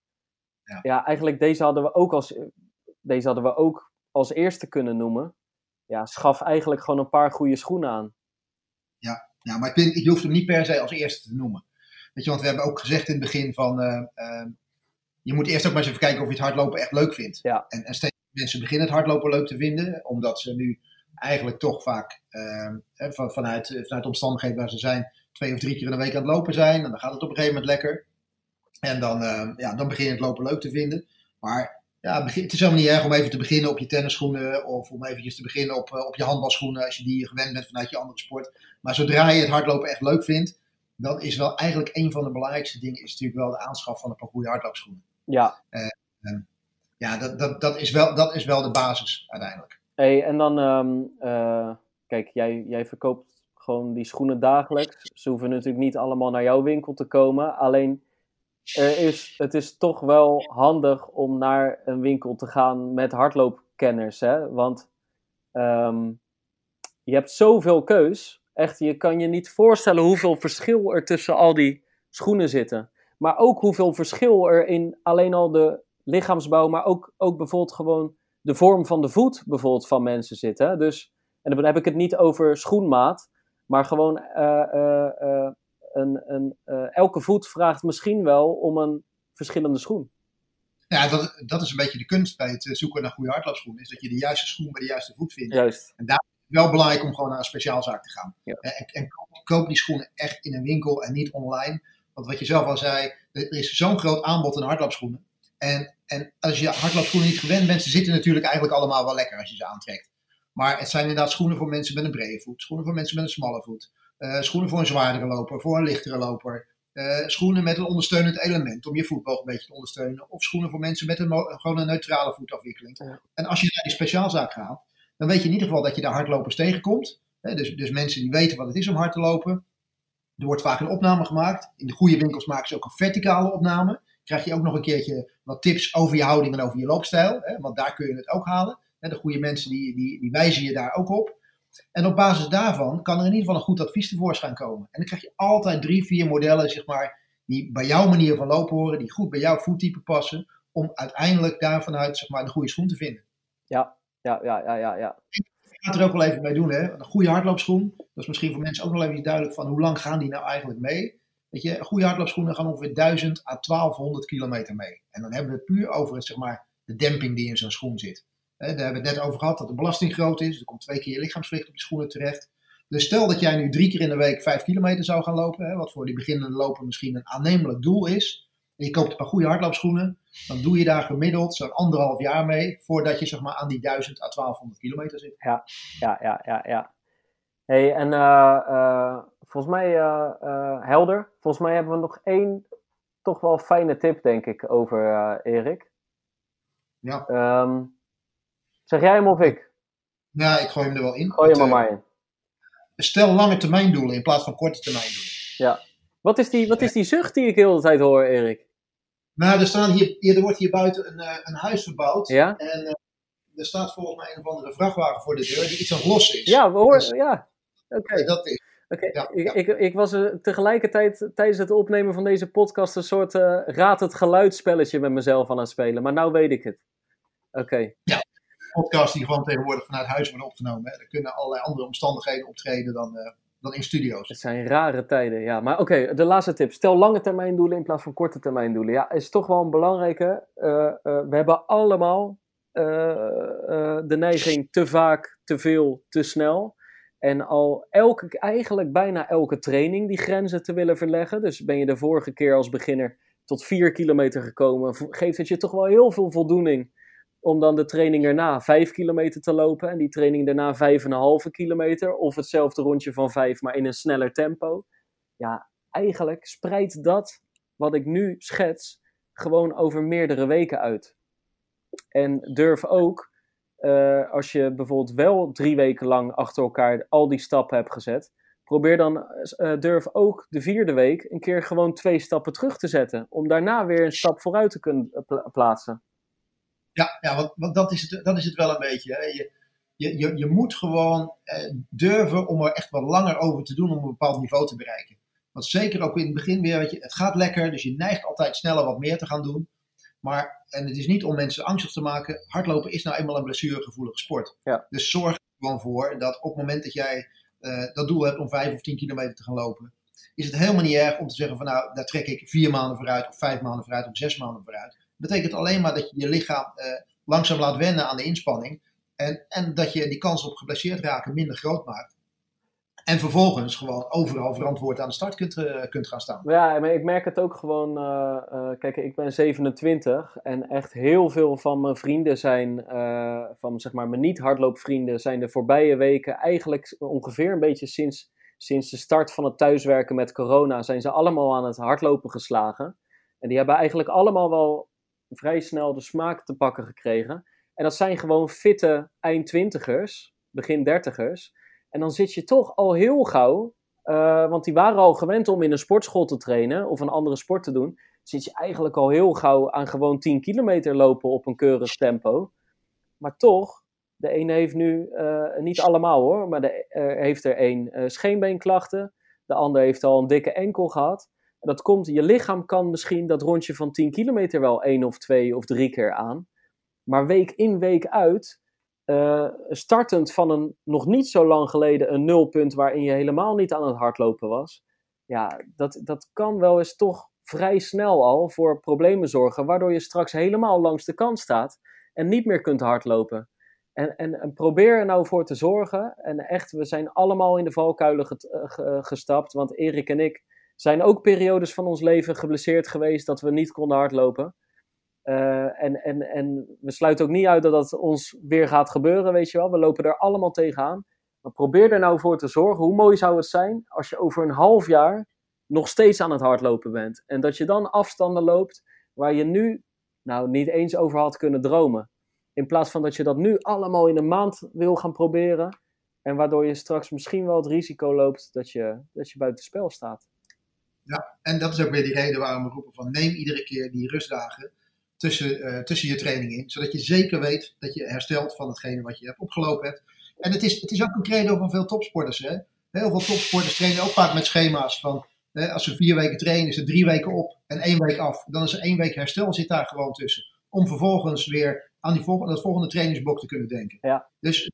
Ja. ja, eigenlijk deze hadden we ook als, deze hadden we ook als eerste kunnen noemen ja, schaf eigenlijk gewoon een paar goede schoenen aan. Ja, ja maar ik vind, hoeft hem niet per se als eerste te noemen. Weet je, want we hebben ook gezegd in het begin van, uh, uh, je moet eerst ook maar eens even kijken of je het hardlopen echt leuk vindt. Ja. En, en steeds mensen beginnen het hardlopen leuk te vinden, omdat ze nu eigenlijk toch vaak uh, van, vanuit, vanuit omstandigheden waar ze zijn, twee of drie keer in de week aan het lopen zijn. En dan gaat het op een gegeven moment lekker. En dan, ja, dan begin je het lopen leuk te vinden. Maar ja, het is helemaal niet erg om even te beginnen op je tennisschoenen of om eventjes te beginnen op, eh, op je handbalschoenen als je die gewend bent vanuit je andere sport. Maar zodra je het hardlopen echt leuk vindt, dan is wel eigenlijk een van de belangrijkste dingen is natuurlijk wel de aanschaf van een paar goede hardloopschoenen. Ja. Uh, ja, dat, dat, dat, is wel, dat is wel de basis uiteindelijk. Hey, en dan, um, uh, kijk, jij, jij verkoopt gewoon die schoenen dagelijks. Ze hoeven natuurlijk niet allemaal naar jouw winkel te komen. Alleen er is, het is toch wel handig om naar een winkel te gaan met hardloopkenners. Hè? Want um, je hebt zoveel keus. Echt, je kan je niet voorstellen hoeveel verschil er tussen al die schoenen zitten. Maar ook hoeveel verschil er in alleen al de lichaamsbouw, maar ook, ook bijvoorbeeld gewoon de vorm van de voet bijvoorbeeld van mensen zit. Hè? Dus, en dan heb ik het niet over schoenmaat, maar gewoon uh, uh, uh, een, een, elke voet vraagt misschien wel om een verschillende schoen. Ja, dat, dat is een beetje de kunst bij het zoeken naar goede hardloopschoenen. Is dat je de juiste schoen bij de juiste voet vindt. Juist. En daar is het wel belangrijk om gewoon naar een speciaalzaak te gaan. Ja. En, en koop die schoenen echt in een winkel en niet online. Want wat je zelf al zei, er is zo'n groot aanbod aan hardloopschoenen. En, en als je hardloopschoenen niet gewend bent, ze zitten natuurlijk eigenlijk allemaal wel lekker als je ze aantrekt. Maar het zijn inderdaad schoenen voor mensen met een brede voet, schoenen voor mensen met een smalle voet. Uh, schoenen voor een zwaardere loper, voor een lichtere loper. Uh, schoenen met een ondersteunend element om je voetboog een beetje te ondersteunen. Of schoenen voor mensen met een, gewoon een neutrale voetafwikkeling. Ja. En als je naar die speciaalzaak gaat, dan weet je in ieder geval dat je daar hardlopers tegenkomt. Hè, dus, dus mensen die weten wat het is om hard te lopen. Er wordt vaak een opname gemaakt. In de goede winkels maken ze ook een verticale opname. Krijg je ook nog een keertje wat tips over je houding en over je loopstijl. Hè, want daar kun je het ook halen. Hè, de goede mensen die, die, die wijzen je daar ook op. En op basis daarvan kan er in ieder geval een goed advies tevoorschijn komen. En dan krijg je altijd drie, vier modellen, zeg maar, die bij jouw manier van lopen horen, die goed bij jouw voettype passen, om uiteindelijk daarvanuit, zeg maar, de goede schoen te vinden. Ja, ja, ja, ja, ja. ja. Ik ga er ook wel even mee doen, hè. Een goede hardloopschoen, dat is misschien voor mensen ook nog even duidelijk van hoe lang gaan die nou eigenlijk mee. Weet je, goede hardloopschoenen gaan ongeveer 1000 à 1200 kilometer mee. En dan hebben we het puur over, zeg maar, de demping die in zo'n schoen zit. Daar hebben we het net over gehad dat de belasting groot is. Er komt twee keer je lichaamsgewicht op je schoenen terecht. Dus stel dat jij nu drie keer in de week vijf kilometer zou gaan lopen, hè, wat voor die beginnende loper misschien een aannemelijk doel is. En je koopt een paar goede hardloopschoenen, dan doe je daar gemiddeld zo'n anderhalf jaar mee voordat je zeg maar aan die 1000 à 1200 kilometer zit. Ja, ja, ja, ja. ja. Hey, en uh, uh, volgens mij uh, helder. Volgens mij hebben we nog één toch wel fijne tip, denk ik, over Erik. Ja. Um, Zeg jij hem of ik? Ja, ik gooi hem er wel in. Gooi hem er maar in. Stel lange termijn doelen in plaats van korte termijn doelen. Ja. Wat is die, wat is die zucht die ik heel de tijd hoor, Erik? Nou, er, staan hier, er wordt hier buiten een, een huis verbouwd. Ja? En uh, er staat volgens mij een of andere vrachtwagen voor de deur die iets aan het lossen is. Ja, we horen, dus, ja. Oké. Okay. Dat is. Okay. Ja, ik, ja. ik, ik, was uh, tegelijkertijd tijdens het opnemen van deze podcast een soort uh, raad het geluidspelletje met mezelf aan het spelen. Maar nou weet ik het. Oké. Okay. Ja, podcast die gewoon tegenwoordig vanuit huis worden opgenomen. Hè. Er kunnen allerlei andere omstandigheden optreden dan, uh, dan in studio's. Het zijn rare tijden, ja. Maar oké, okay, de laatste tip. Stel lange termijn doelen in plaats van korte termijn doelen. Ja, is toch wel een belangrijke. Uh, we hebben allemaal de neiging te vaak, te veel, te snel. En al elke, eigenlijk bijna elke training die grenzen te willen verleggen. Dus ben je de vorige keer als beginner tot 4 kilometer gekomen, geeft het je toch wel heel veel voldoening om dan de training erna 5 kilometer te lopen en die training daarna 5,5 kilometer of hetzelfde rondje van 5, maar in een sneller tempo. Ja, eigenlijk spreidt dat wat ik nu schets gewoon over meerdere weken uit. En durf ook, uh, als je bijvoorbeeld wel drie weken lang achter elkaar al die stappen hebt gezet, probeer dan, uh, durf ook de vierde week een keer gewoon twee stappen terug te zetten. Om daarna weer een stap vooruit te kunnen plaatsen. Ja, ja want, want dat, is het, dat is het wel een beetje. Hè. Je, je, je, je moet gewoon eh, durven om er echt wat langer over te doen om een bepaald niveau te bereiken. Want zeker ook in het begin weer, je, het gaat lekker, dus je neigt altijd sneller wat meer te gaan doen. Maar, en het is niet om mensen angstig te maken, hardlopen is nou eenmaal een blessuregevoelige sport. Ja. Dus zorg er gewoon voor dat op het moment dat jij uh, dat doel hebt om vijf of tien kilometer te gaan lopen, is het helemaal niet erg om te zeggen van nou, daar trek ik vier maanden vooruit, of vijf maanden vooruit, of zes maanden vooruit betekent alleen maar dat je je lichaam uh, langzaam laat wennen aan de inspanning. En, en dat je die kans op geblesseerd raken minder groot maakt. En vervolgens gewoon overal verantwoord aan de start kunt, uh, kunt gaan staan. Ja, maar ik merk het ook gewoon. Uh, kijk, ik ben 27 en echt heel veel van mijn vrienden zijn, van zeg maar mijn niet-hardloopvrienden, zijn de voorbije weken eigenlijk ongeveer een beetje sinds, sinds de start van het thuiswerken met corona, zijn ze allemaal aan het hardlopen geslagen. En die hebben eigenlijk allemaal wel vrij snel de smaak te pakken gekregen. En dat zijn gewoon fitte eindtwintigers, begin dertigers. En dan zit je toch al heel gauw, uh, want die waren al gewend om in een sportschool te trainen of een andere sport te doen. Zit je eigenlijk al heel gauw aan gewoon 10 kilometer lopen op een keurig tempo. Maar toch, de ene heeft nu, uh, niet allemaal hoor, maar de, heeft er één uh, scheenbeenklachten. De ander heeft al een dikke enkel gehad dat komt, je lichaam kan misschien dat rondje van 10 kilometer wel één of twee of drie keer aan. Maar week in, week uit, uh, startend van een nog niet zo lang geleden een nulpunt waarin je helemaal niet aan het hardlopen was. Ja, dat, dat kan wel eens toch vrij snel al voor problemen zorgen, waardoor je straks helemaal langs de kant staat en niet meer kunt hardlopen. En, en, en, probeer er nou voor te zorgen. En echt, we zijn allemaal in de valkuilen gestapt. Want Erik en ik zijn ook periodes van ons leven geblesseerd geweest dat we niet konden hardlopen. Uh, en, en, en we sluiten ook niet uit dat dat ons weer gaat gebeuren, weet je wel. We lopen er allemaal tegenaan. Maar probeer er nou voor te zorgen. Hoe mooi zou het zijn als je over een half jaar nog steeds aan het hardlopen bent. En dat je dan afstanden loopt waar je nu nou niet eens over had kunnen dromen. In plaats van dat je dat nu allemaal in een maand wil gaan proberen. En waardoor je straks misschien wel het risico loopt dat je, dat je buiten spel staat. Ja, en dat is ook weer die reden waarom we roepen van neem iedere keer die rustdagen tussen, uh, tussen je training in. Zodat je zeker weet dat je herstelt van hetgene wat je hebt opgelopen hebt. En het is, het is ook een credo van veel topsporters. Hè? Heel veel topsporters trainen ook vaak met schema's van hè, als ze vier weken trainen is er drie weken op en één week af. Dan is er één week herstel zit daar gewoon tussen. Om vervolgens weer aan die volgende, dat volgende trainingsblok te kunnen denken. Ja. Dus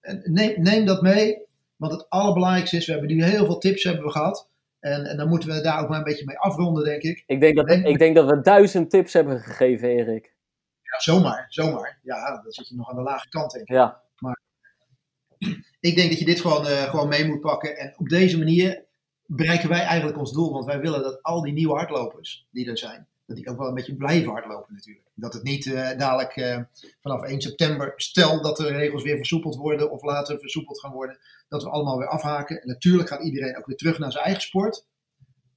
eh, neem, neem dat mee. Want het allerbelangrijkste is, we hebben nu heel veel tips hebben we gehad. En, en, dan moeten we daar ook maar een beetje mee afronden, denk ik. Ik denk dat, ik denk dat we duizend tips hebben gegeven, Erik. Ja, zomaar, zomaar. Ja, dan zit je nog aan de lage kant, denk ik. Ja. Maar ik denk dat je dit gewoon, uh, gewoon mee moet pakken. En op deze manier bereiken wij eigenlijk ons doel. Want wij willen dat al die nieuwe hardlopers die er zijn, dat die ook wel een beetje blijven hardlopen natuurlijk. Dat het niet uh, dadelijk uh, vanaf 1 september, stel dat de regels weer versoepeld worden of later versoepeld gaan worden, dat we allemaal weer afhaken. En natuurlijk gaat iedereen ook weer terug naar zijn eigen sport.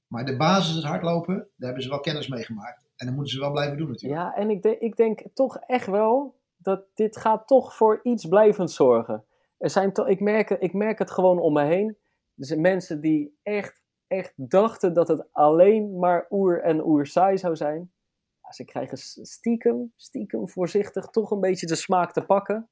Maar de basis, het hardlopen, daar hebben ze wel kennis mee gemaakt. En dan moeten ze wel blijven doen natuurlijk. Ja, en ik, ik denk toch echt wel dat dit gaat toch voor iets blijvend zorgen. Er zijn ik, merk, ik merk het gewoon om me heen. Er zijn mensen die echt, echt dachten dat het alleen maar oer en oer saai zou zijn. Ja, ze krijgen stiekem, stiekem voorzichtig toch een beetje de smaak te pakken.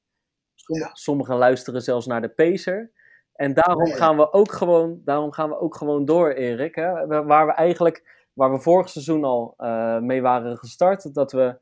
Sommigen luisteren zelfs naar de pacer. En daarom gaan we ook gewoon, daarom gaan we ook gewoon door, Erik. Hè? Waar we eigenlijk, waar we vorig seizoen al uh, mee waren gestart, dat we,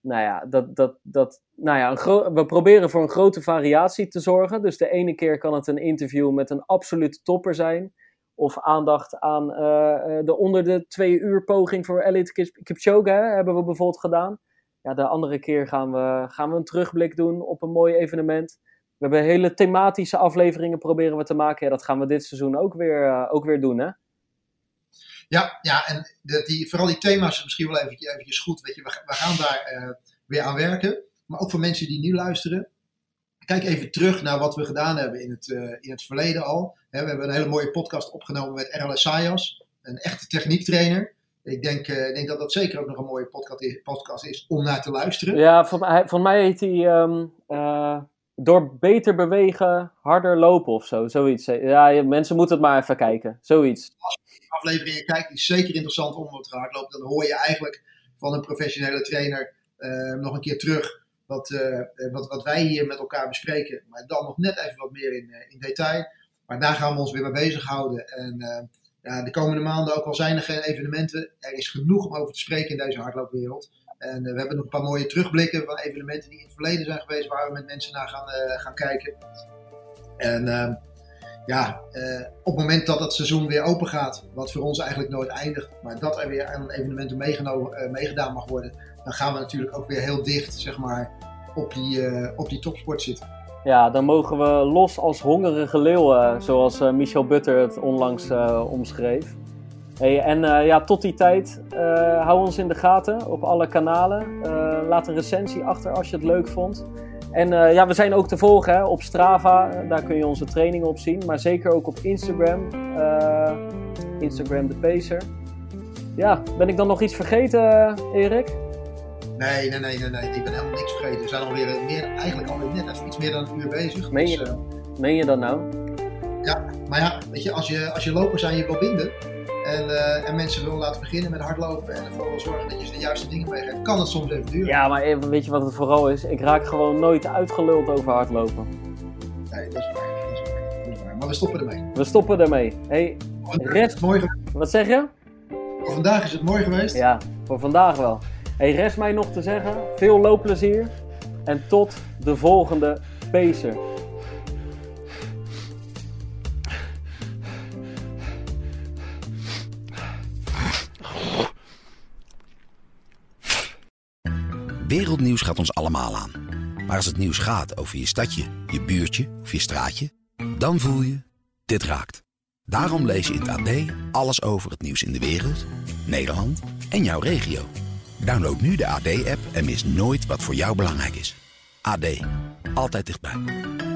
nou ja, dat, dat, dat, nou ja, een we proberen voor een grote variatie te zorgen. Dus de ene keer kan het een interview met een absolute topper zijn. Of aandacht aan uh, de onder de twee uur poging voor Elite Kipchoge hè, hebben we bijvoorbeeld gedaan. ja, de andere keer gaan we, gaan we een terugblik doen op een mooi evenement. We hebben hele thematische afleveringen proberen we te maken. Ja, dat gaan we dit seizoen ook weer, ook weer doen, hè? Ja, ja en die, vooral die thema's is misschien wel eventjes, eventjes goed. Weet je, we, we gaan daar weer aan werken. Maar ook voor mensen die nu luisteren kijk even terug naar wat we gedaan hebben in het, in het verleden al. we hebben een hele mooie podcast opgenomen met RLS Sayas, een echte techniektrainer. Ik denk, uh, denk dat dat zeker ook nog een mooie podcast is, podcast is om naar te luisteren. Ja, van, van mij heet hij um, uh, Door beter bewegen, harder lopen of zo. Zoiets. Ja, mensen moeten het maar even kijken. Zoiets. Als je afleveringen kijkt, is zeker interessant om te hardlopen. Dan hoor je eigenlijk van een professionele trainer uh, nog een keer terug wat, wat, wat wij hier met elkaar bespreken. Maar dan nog net even wat meer in, in detail. Maar daar gaan we ons weer mee bezighouden. En ja, de komende maanden, ook al zijn er geen evenementen, er is genoeg om over te spreken in deze hardloopwereld. En we hebben nog een paar mooie terugblikken van evenementen die in het verleden zijn geweest, waar we met mensen naar gaan, gaan kijken. En uh, ja, eh, op het moment dat het seizoen weer open gaat, wat voor ons eigenlijk nooit eindigt, maar dat er weer aan evenementen meegedaan mag worden, dan gaan we natuurlijk ook weer heel dicht zeg maar, op, die, op die topsport zitten. Ja, dan mogen we los als hongerige leeuwen, zoals uh, Michel Butter het onlangs uh, omschreef. En uh, ja, tot die tijd, hou ons in de gaten op alle kanalen. laat een recensie achter als je het leuk vond. En ja, we zijn ook te volgen op Strava, daar kun je onze trainingen op zien. Maar zeker ook op Instagram, Instagram de Pacer. Ja, ben ik dan nog iets vergeten, Erik? Nee, nee, nee, nee, nee. Ik ben helemaal niks vergeten. We zijn alweer meer, eigenlijk alweer net even iets meer dan een uur bezig. Meen je, dus, uh, meen je dat nou? Ja, maar ja, weet je, als je, als je lopers aan je wil binden en, uh, en mensen willen laten beginnen met hardlopen en ervoor wil zorgen dat je ze de juiste dingen meegeeft, kan het soms even duren. Ja, maar weet je wat het vooral is? Ik raak gewoon nooit uitgeluld over hardlopen. Nee, dat is waar. Dat is waar. Dat is waar. Maar we stoppen ermee. We stoppen ermee. Hey, rest... mooi Wat zeg je? Voor vandaag is het mooi geweest. Ja, voor vandaag wel. Hey, rest mij nog te zeggen, veel loopplezier en tot de volgende Pacer. Wereldnieuws gaat ons allemaal aan. Maar als het nieuws gaat over je stadje, je buurtje of je straatje, dan voel je, dit raakt. Daarom lees je in het AD alles over het nieuws in de wereld, Nederland en jouw regio. Download nu de AD-app en mis nooit wat voor jou belangrijk is. AD, altijd dichtbij.